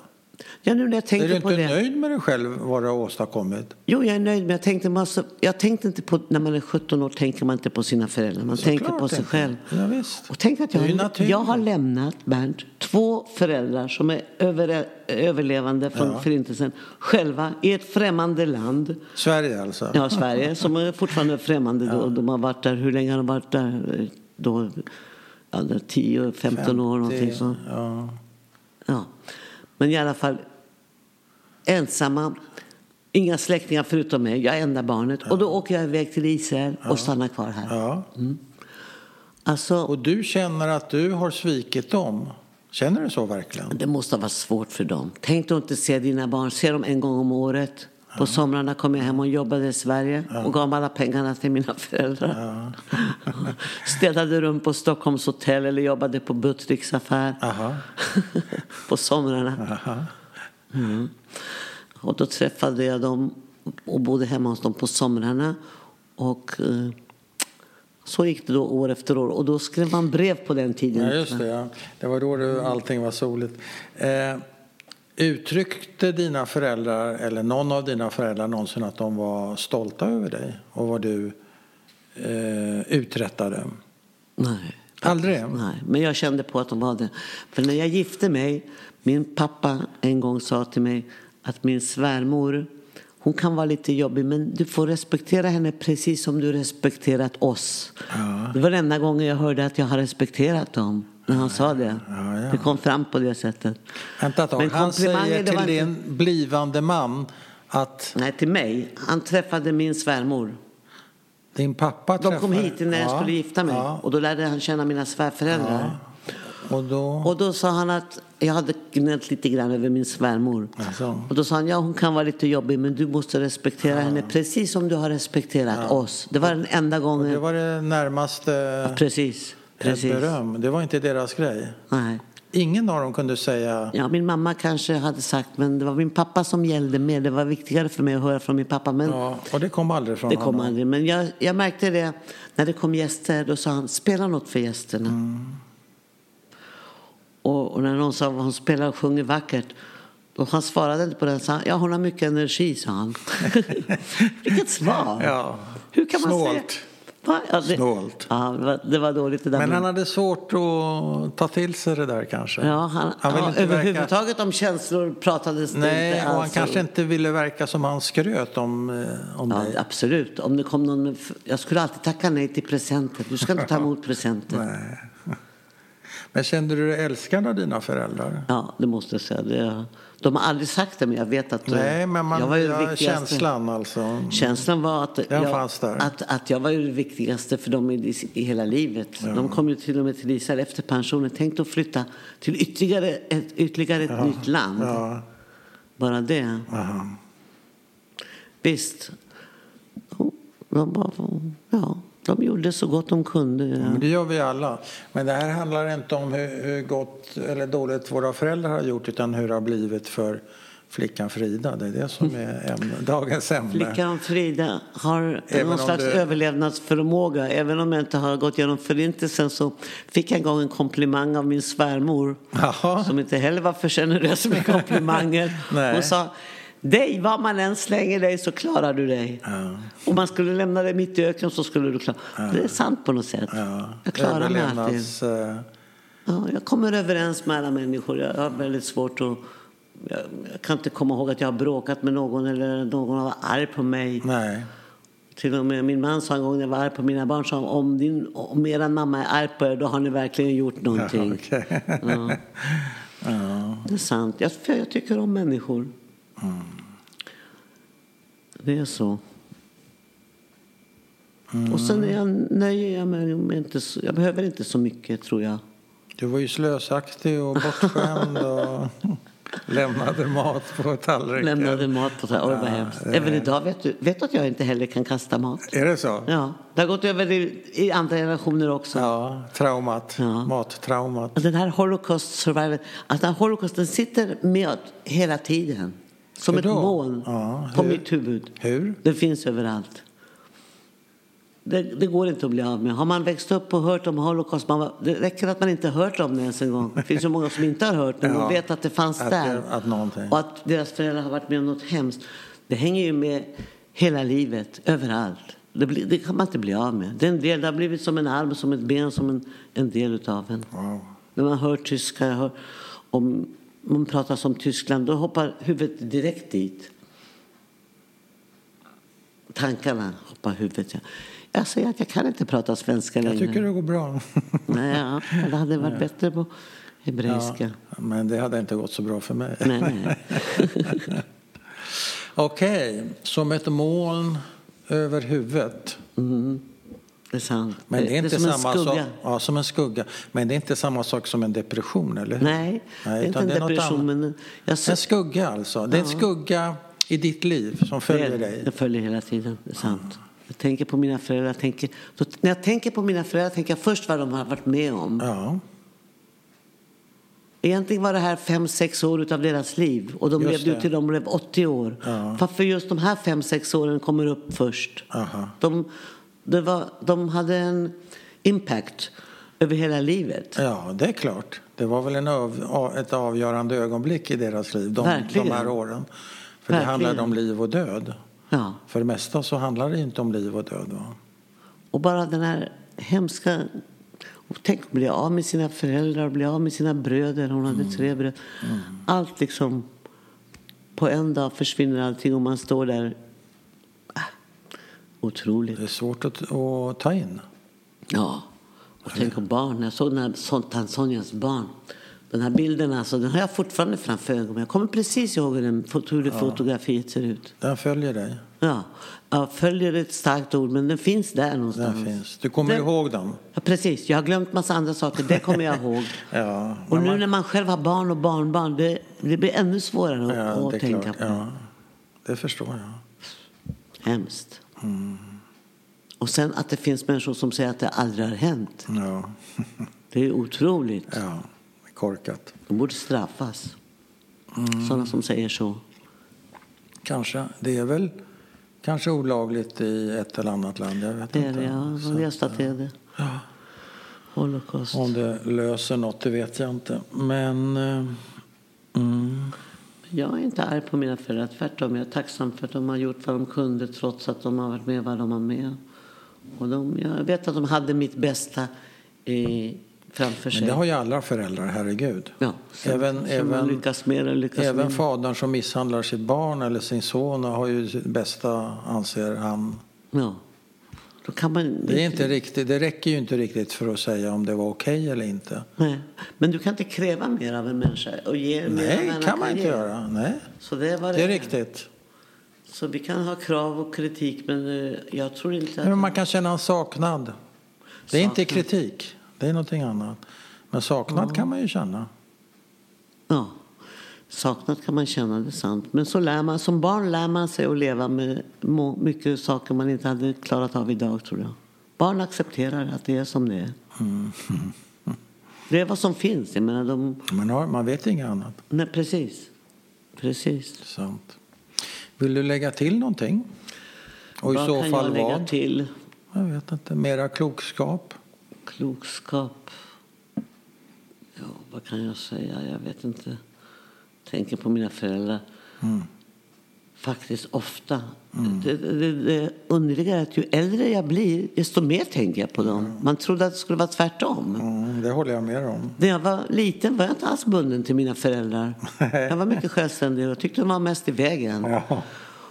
Speaker 2: Ja, nu när jag
Speaker 1: Är
Speaker 2: tänker
Speaker 1: du
Speaker 2: på
Speaker 1: inte
Speaker 2: det.
Speaker 1: nöjd med dig själv, vad du har åstadkommit?
Speaker 2: Jo, jag är nöjd. Men jag tänkte, man så, jag tänkte inte på, när man är 17 år tänker man inte på sina föräldrar. Man tänker
Speaker 1: Såklart
Speaker 2: på sig
Speaker 1: inte.
Speaker 2: själv.
Speaker 1: Ja, visst.
Speaker 2: Och tänk att jag,
Speaker 1: är
Speaker 2: har- jag har lämnat, Bernt, två föräldrar som är över, överlevande från
Speaker 1: Ja.
Speaker 2: Förintelsen själva i ett främmande land.
Speaker 1: Sverige alltså?
Speaker 2: Ja, Sverige, som är fortfarande främmande då. De har varit där, hur länge har de varit där? Då, ja, 10, 15 år någonting så.
Speaker 1: Ja.
Speaker 2: Ja. Men i alla fall ensamma. Inga släktingar förutom mig. Jag är enda barnet. Och då åker jag iväg till Israel och stannar kvar här.
Speaker 1: ja.
Speaker 2: Alltså,
Speaker 1: Och du känner att du har svikit dem? Känner du så verkligen?
Speaker 2: Det måste varit svårt för dem. Tänk att inte se dina barn. Se dem en gång om året. På somrarna kom jag hem och jobbade i Sverige och gav alla pengarna till mina föräldrar. Städade rum på Stockholms hotell eller jobbade på Buttricks affär. På somrarna. Mm. Och då träffade jag dem och bodde hemma hos dem på somrarna. Och eh, så gick det då år efter år. Och då skrev man brev på den tiden.
Speaker 1: Ja, just det. Ja. Det var då du, allting var soligt. Eh, uttryckte dina föräldrar, eller någon av dina föräldrar någonsin att de var stolta över dig och vad du eh, uträttade?
Speaker 2: Nej.
Speaker 1: Aldrig?
Speaker 2: Nej, men jag kände på att de var det. För när jag gifte mig, min pappa en gång sa till mig att min svärmor, hon kan vara lite jobbig men du får respektera henne precis som du respekterat oss.
Speaker 1: Ja.
Speaker 2: Det var den enda gången jag hörde att jag har respekterat dem. När han sa det.
Speaker 1: Ja, ja.
Speaker 2: Det kom fram på det sättet.
Speaker 1: Vänta ett tag. Han säger till
Speaker 2: inte-
Speaker 1: din blivande man att
Speaker 2: Nej, till mig. Han träffade min svärmor.
Speaker 1: din pappa
Speaker 2: De kom hit när jag
Speaker 1: Ja,
Speaker 2: skulle gifta mig.
Speaker 1: Ja,
Speaker 2: Och då lärde han känna mina svärföräldrar.
Speaker 1: och då...
Speaker 2: Och då sa han att jag hade gnällt lite grann över min svärmor.
Speaker 1: Alltså.
Speaker 2: Och då sa han, ja hon kan vara lite jobbig men du måste respektera henne precis som du har respekterat oss. Det var den enda gången.
Speaker 1: Det var det närmaste
Speaker 2: Precis. Precis.
Speaker 1: beröm. Det var inte deras grej.
Speaker 2: Nej.
Speaker 1: Ingen av dem kunde säga
Speaker 2: Ja, min mamma kanske hade sagt men det var min pappa som gällde mer. Det var viktigare för mig att höra från min pappa. Men
Speaker 1: ja, och det kom aldrig från
Speaker 2: det kom
Speaker 1: honom.
Speaker 2: aldrig. Men jag, jag märkte det när det kom gäster. Då sa han, spela något för gästerna.
Speaker 1: Mm.
Speaker 2: Och, och när någon sa hon spelar och sjunger vackert. Och han svarade inte på den. Sa ja, hon har mycket energi, sa han. Vilket svar!
Speaker 1: Ja.
Speaker 2: Hur kan man
Speaker 1: Snålt.
Speaker 2: säga? Va? Ja, det,
Speaker 1: Snålt.
Speaker 2: Ja, det var, dåligt det där.
Speaker 1: Men han hade svårt att ta till sig det där kanske.
Speaker 2: ja, han,
Speaker 1: han
Speaker 2: ja,
Speaker 1: inte verka...
Speaker 2: överhuvudtaget om känslor pratades det
Speaker 1: Nej,
Speaker 2: inte
Speaker 1: och han
Speaker 2: alls.
Speaker 1: kanske inte ville verka som han skröt om, eh, om
Speaker 2: Ja,
Speaker 1: dig.
Speaker 2: absolut. Om det kom någon jag skulle alltid tacka nej till presenter. Du ska inte ta emot presenter.
Speaker 1: Nej. Men kände du dig älskad av dina föräldrar?
Speaker 2: Ja, det måste jag säga. Det, de har aldrig sagt det, men jag vet att
Speaker 1: Nej, men man,
Speaker 2: jag var ju
Speaker 1: ja, känslan alltså.
Speaker 2: Känslan var att jag, att, att jag var ju det viktigaste för dem i, i hela livet. De kom ju till och med till Israel efter pensionen. Tänk att flytta till ytterligare ett, ytterligare ett nytt land.
Speaker 1: Ja,
Speaker 2: Bara det.
Speaker 1: aha.
Speaker 2: Visst. De, bara, ja, de gjorde så gott de kunde.
Speaker 1: Men det gör vi alla. Men det här handlar inte om hur, hur gott eller dåligt våra föräldrar har gjort utan hur det har blivit för flickan Frida. Det är det som är ämne, dagens ämne.
Speaker 2: Flickan Frida har
Speaker 1: Även
Speaker 2: någon slags
Speaker 1: du-
Speaker 2: överlevnadsförmåga. Även om jag inte har gått igenom förintelsen så fick jag en gång en komplimang av min svärmor.
Speaker 1: Jaha.
Speaker 2: Som inte heller var för generös med komplimanger. Hon sa dig, var man än slänger dig så klarar du dig.
Speaker 1: Ja.
Speaker 2: Om man skulle lämna dig mitt i öknen så skulle du klara Det är sant på något sätt.
Speaker 1: Ja.
Speaker 2: Jag klarar mig alltid. Ja, jag kommer överens med alla människor. Jag har väldigt svårt att... Jag, jag kan inte komma ihåg att jag har bråkat med någon eller någon har varit arg på mig.
Speaker 1: Nej.
Speaker 2: Till och med min man sa en gång när jag var arg på mina barn, sa, om, din, om er mamma är arg på er då har ni verkligen gjort någonting. Ja.
Speaker 1: Ja.
Speaker 2: Det är sant. Jag, jag tycker om människor.
Speaker 1: Mm.
Speaker 2: Det är så.
Speaker 1: Mm.
Speaker 2: Och sen är jag, nöjer jag mig med inte så, Jag behöver inte så mycket tror jag.
Speaker 1: Du var ju slösaktig och bortskämd och lämnade mat på tallriken.
Speaker 2: Lämnade mat på oj vad
Speaker 1: Ja,
Speaker 2: hemskt.
Speaker 1: det-
Speaker 2: Även idag vet du, vet att jag inte heller kan kasta mat?
Speaker 1: Är det så?
Speaker 2: Ja, det har gått över i, i andra generationer också.
Speaker 1: Ja, traumat.
Speaker 2: Ja.
Speaker 1: Mattraumat.
Speaker 2: Och Den här Holocaust den här Holocausten sitter med hela tiden. Som
Speaker 1: Hur
Speaker 2: ett
Speaker 1: då?
Speaker 2: moln
Speaker 1: Ja,
Speaker 2: på mitt huvud.
Speaker 1: Hur?
Speaker 2: Det finns överallt. Det, det går inte att bli av med. Har man växt upp och hört om Holocaust, man, det räcker att man inte hört om det ens en gång. Det finns ju många som inte har hört men
Speaker 1: Ja,
Speaker 2: vet att det fanns
Speaker 1: att
Speaker 2: där.
Speaker 1: det- att någonting.
Speaker 2: Och att deras föräldrar har varit med om något hemskt. Det hänger ju med hela livet, överallt. Det, blir, det kan man inte bli av med. Det, är en del, det har blivit som en arm, som ett ben, som en, en del utav en.
Speaker 1: Wow.
Speaker 2: När man hör tyska, jag hör, om man pratar om Tyskland, då hoppar huvudet direkt dit. Tankarna hoppar huvudet. Ja. Jag säger att jag kan inte prata svenska längre.
Speaker 1: Jag tycker det går bra.
Speaker 2: Nej, ja, det hade varit bättre på hebreiska.
Speaker 1: Ja, men det hade inte gått så bra för mig.
Speaker 2: Nej, nej.
Speaker 1: Okej, som ett moln över huvudet.
Speaker 2: Mm. Det är.
Speaker 1: Men det är inte
Speaker 2: som
Speaker 1: samma sak. Ja, som en skugga. Men det är inte samma sak som en depression, eller hur?
Speaker 2: Nej, det är inte en depression. Men jag
Speaker 1: En skugga alltså. Det är en skugga i ditt liv som följer
Speaker 2: det,
Speaker 1: dig.
Speaker 2: det följer hela tiden. Det är sant. Jag tänker på mina föräldrar. Tänker, då, när jag tänker på mina föräldrar tänker jag först vad de har varit med om.
Speaker 1: Ja,
Speaker 2: Egentligen var det här fem, sex år av deras liv. Och de
Speaker 1: Just
Speaker 2: levde till de blev 80 år.
Speaker 1: Ja.
Speaker 2: Varför just de här fem, sex åren kommer upp först?
Speaker 1: Aha.
Speaker 2: De, det var, de hade en impact över hela livet.
Speaker 1: ja, det är klart. Det var väl en av, ett avgörande ögonblick i deras liv, de,
Speaker 2: Verkligen.
Speaker 1: de här åren. För
Speaker 2: Verkligen.
Speaker 1: det handlade om liv och död.
Speaker 2: Ja.
Speaker 1: För det mesta så handlar det inte om liv och död. Va?
Speaker 2: Och bara den här hemska... Tänk att bli av med sina föräldrar, bli av med sina bröder. Hon hade tre bröder. Allt liksom... På en dag försvinner allting och man står där. Otroligt.
Speaker 1: Det är svårt att, att ta in.
Speaker 2: Ja. Och tänk på barn. Jag såg den här Son- Sonjas barn. Den här bilden alltså, den har jag fortfarande framför ögonen. Jag kommer precis ihåg hur, den, hur det fotografiet ser ut.
Speaker 1: Den följer dig.
Speaker 2: Ja. Jag följer ett starkt ord, men den finns där någonstans.
Speaker 1: Den finns. Du kommer
Speaker 2: Den-
Speaker 1: ihåg dem?
Speaker 2: Ja, precis. Jag har glömt massa andra saker. Det kommer jag ihåg.
Speaker 1: Ja,
Speaker 2: och nu
Speaker 1: man-
Speaker 2: när man själv har barn och barnbarn, det, det blir ännu svårare
Speaker 1: Ja,
Speaker 2: att, att
Speaker 1: är
Speaker 2: tänka
Speaker 1: klart.
Speaker 2: på.
Speaker 1: Ja, det förstår jag.
Speaker 2: Hemskt.
Speaker 1: Mm.
Speaker 2: Och sen att det finns människor som säger att det aldrig har hänt.
Speaker 1: Ja,
Speaker 2: Det är otroligt.
Speaker 1: ja korkat.
Speaker 2: De borde straffas.
Speaker 1: Mm.
Speaker 2: Sådana som säger så.
Speaker 1: Kanske. Det är väl kanske olagligt i ett eller annat land. Jag vet
Speaker 2: Det är
Speaker 1: inte.
Speaker 2: det, ja. Jag läste att det är det.
Speaker 1: Ja.
Speaker 2: Holocaust.
Speaker 1: Om det löser något, det vet jag inte. Men...
Speaker 2: Jag är inte arg på mina föräldrar. Tvärtom. Jag är tacksam för att de har gjort vad de kunde trots att de har varit med vad de har med. Och de, jag vet att de hade mitt bästa eh, framför sig.
Speaker 1: men det har ju alla föräldrar, herregud.
Speaker 2: Ja, sen,
Speaker 1: Även-
Speaker 2: man
Speaker 1: även-
Speaker 2: lyckas mer eller lyckas
Speaker 1: Även
Speaker 2: mindre.
Speaker 1: fadern som misshandlar sitt barn eller sin son har ju bästa, anser han.
Speaker 2: Ja. Då kan man,
Speaker 1: Det, är inte riktigt, det räcker ju inte riktigt för att säga om det var okej eller inte.
Speaker 2: Nej. Men du kan inte kräva mer av en människa. Och ge mer
Speaker 1: Nej,
Speaker 2: en
Speaker 1: kan man inte
Speaker 2: ge.
Speaker 1: göra. Nej,
Speaker 2: Så det, var
Speaker 1: det är riktigt.
Speaker 2: Så vi kan ha krav och kritik men eh, jag tror inte att...
Speaker 1: Men man kan känna en saknad. Det är inte
Speaker 2: Saknad.
Speaker 1: kritik, det är någonting annat. Men saknad kan man ju känna.
Speaker 2: Ja, saknat kan man känna, det sant. Men så lär man, som barn lär man sig att leva med mycket saker man inte hade klarat av idag, tror jag. Barn accepterar att det är som det är.
Speaker 1: Mm.
Speaker 2: Det är vad som finns. Jag menar, de...
Speaker 1: Man, har, man vet inget annat.
Speaker 2: Nej, precis. Precis.
Speaker 1: Sant. Vill du lägga till någonting? Och i
Speaker 2: vad
Speaker 1: så
Speaker 2: kan
Speaker 1: fall
Speaker 2: jag lägga
Speaker 1: vad?
Speaker 2: till?
Speaker 1: Jag vet inte. Mera klokskap?
Speaker 2: Klokskap. Ja, vad kan jag säga? Jag vet inte. Tänker på mina föräldrar.
Speaker 1: Mm.
Speaker 2: Faktiskt ofta. Det, det, det underliga är att ju äldre jag blir, desto mer tänker jag på dem. Man trodde att det skulle vara tvärtom.
Speaker 1: Mm, det håller jag med om.
Speaker 2: När jag var liten var jag inte alls bunden till mina föräldrar. Jag var mycket självständig och tyckte de var mest i vägen.
Speaker 1: Ja.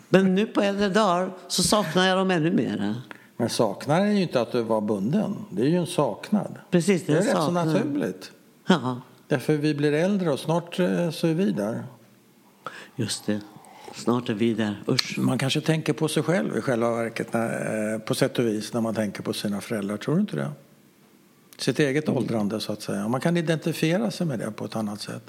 Speaker 2: Men nu på äldre dagar så saknar jag dem ännu mera.
Speaker 1: Men saknad är ju inte att du var bunden. Det är ju en saknad.
Speaker 2: Precis, det
Speaker 1: Det
Speaker 2: är
Speaker 1: är rätt så naturligt.
Speaker 2: Ja,
Speaker 1: Därför vi blir äldre och snart eh, så är vi där.
Speaker 2: just det. Snart är vi där. Usch.
Speaker 1: Man kanske tänker på sig själv i själva verket när, eh, på sätt och vis när man tänker på sina föräldrar. Tror du inte det? Sitt eget
Speaker 2: Mm.
Speaker 1: åldrande så att säga. Man kan identifiera sig med det på ett annat sätt.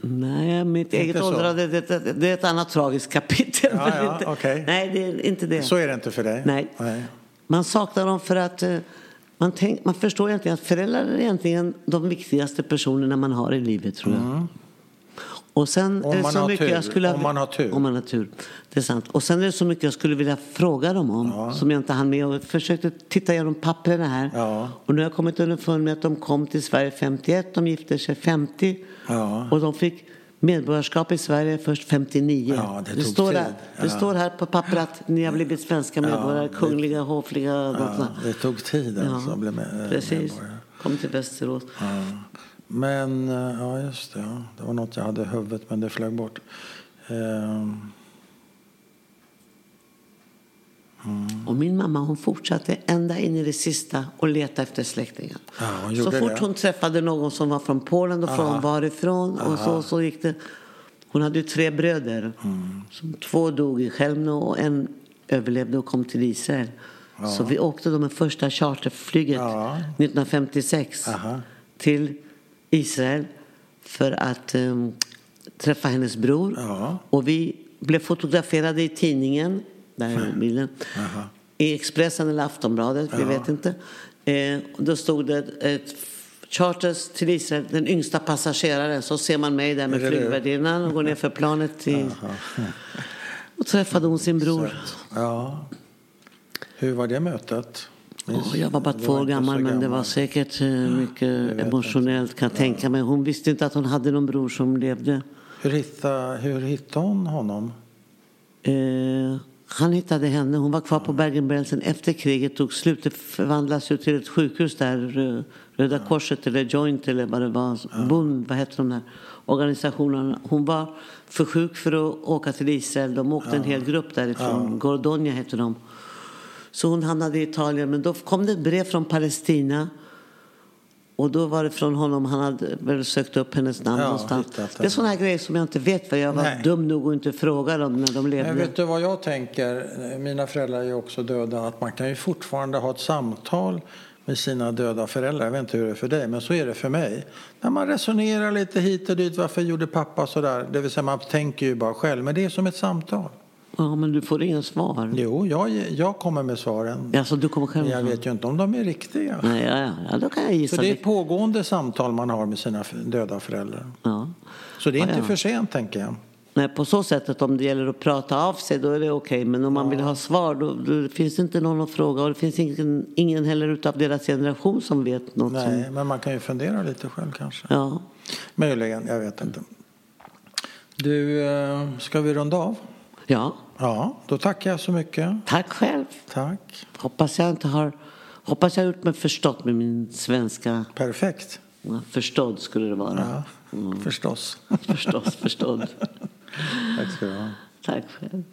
Speaker 2: Nej, mitt eget
Speaker 1: så.
Speaker 2: åldrande det, det, är ett annat tragiskt kapitel.
Speaker 1: Ja, ja,
Speaker 2: inte,
Speaker 1: okej.
Speaker 2: Nej, det är inte det.
Speaker 1: Så är det inte för dig?
Speaker 2: Nej. Man saknar dem för att eh, man, tänk, man förstår egentligen att föräldrar är egentligen de viktigaste personerna man har i livet, tror jag. Och sen
Speaker 1: Mm. Om
Speaker 2: är det så mycket
Speaker 1: tur.
Speaker 2: jag skulle
Speaker 1: Om man har tur.
Speaker 2: Om man har tur. Det är sant. Och sen är det så mycket jag skulle vilja fråga dem om som jag inte hann med. Jag försökte titta igenom papperna här.
Speaker 1: Ja.
Speaker 2: Och nu har jag kommit underfund med att de kom till Sverige 51, de gifte sig 50
Speaker 1: Ja.
Speaker 2: och de fick medborgarskap i Sverige först 59.
Speaker 1: Ja, det tog
Speaker 2: står,
Speaker 1: tid.
Speaker 2: Här, det
Speaker 1: Ja.
Speaker 2: står här på papper att ni har blivit svenska medborgare,
Speaker 1: det-
Speaker 2: kungliga, hovliga. något
Speaker 1: Ja, det tog tid alltså att bli med, eh,
Speaker 2: Precis.
Speaker 1: medborgare.
Speaker 2: Kom till Västerås.
Speaker 1: Ja. Men, eh, ja just det. Ja. Det var något jag hade i huvudet men det flög bort. Ehm,
Speaker 2: Och min mamma hon fortsatte ända in i det sista och leta efter släktingar.
Speaker 1: Ja,
Speaker 2: så fort
Speaker 1: det.
Speaker 2: hon träffade någon som var från Polen och från varifrån och så, så gick det. Hon hade ju tre bröder.
Speaker 1: Mm.
Speaker 2: Som två dog i Chelmno och en överlevde och kom till Israel. Så vi åkte då med första charterflyget
Speaker 1: Ja.
Speaker 2: 1956
Speaker 1: Aha.
Speaker 2: till Israel för att em, träffa hennes bror.
Speaker 1: Ja.
Speaker 2: Och vi blev fotograferade i tidningen, där är bilden, i Expressen eller Aftonbladet, vi vet inte. Eh, då stod det ett charters till Israel, den yngsta passageraren. Så ser man mig där med flygvärdinnan och går ner för planet till... Och träffade hon sin bror.
Speaker 1: Ja. Hur var det mötet?
Speaker 2: Åh, jag var bara två år gammal men det var säkert eh, mycket emotionellt kan jag tänka mig. Hon visste inte att hon hade någon bror som levde.
Speaker 1: Hur hittade, hur hittade hon honom?
Speaker 2: Eh, han hittade henne. Hon var kvar på Bergen-Belsen efter kriget tog slut. Det förvandlas ju till ett sjukhus där. Rö- Röda Korset eller Joint eller vad det var. Bund, vad heter de där organisationerna. Hon var för sjuk för att åka till Israel. De åkte en hel grupp därifrån. Gordonia hette de. Så hon hamnade i Italien. Men då kom det ett brev från Palestina. Och då var det från honom. Han hade väl sökt upp hennes namn
Speaker 1: Ja,
Speaker 2: någonstans. Det är sådana här grejer som jag inte vet. För jag var
Speaker 1: Nej.
Speaker 2: dum nog att inte fråga dem när de levde.
Speaker 1: Men vet du vad jag tänker? Mina föräldrar är också döda. Att man kan ju fortfarande ha ett samtal med sina döda föräldrar. Jag vet inte hur det är för dig, men så är det för mig. När man resonerar lite hit och dit. Varför gjorde pappa så där? Det vill säga man tänker ju bara själv. Men det är som ett samtal.
Speaker 2: Ja, men du får inga svar.
Speaker 1: Jo, jag, jag kommer med svaren.
Speaker 2: Ja, så du kommer själv
Speaker 1: jag vet ju inte om de är riktiga.
Speaker 2: Nej, ja, ja, ja, då kan jag gissa.
Speaker 1: Så det är pågående samtal man har med sina döda föräldrar.
Speaker 2: Ja.
Speaker 1: Så det är
Speaker 2: Ja,
Speaker 1: inte
Speaker 2: ja.
Speaker 1: för sent, tänker jag.
Speaker 2: Nej, på så sätt att om det gäller att prata av sig då är det okej. Men om man vill ha svar då, då finns det inte någon att fråga. Och det finns ingen, ingen heller utav deras generation som vet något.
Speaker 1: Nej,
Speaker 2: Som,
Speaker 1: men man kan ju fundera lite själv kanske.
Speaker 2: ja.
Speaker 1: Möjligen, jag vet inte. Du, eh, ska vi runda av?
Speaker 2: Ja,
Speaker 1: Ja, då tackar jag så mycket.
Speaker 2: tack själv.
Speaker 1: Tack.
Speaker 2: Hoppas jag inte har... Hoppas jag har gjort mig förstått med min svenska.
Speaker 1: Perfekt.
Speaker 2: Ja, Förstådd skulle det vara.
Speaker 1: Ja, förstås.
Speaker 2: Förstås, förstådd.
Speaker 1: Tack ska du ha.
Speaker 2: Tack själv.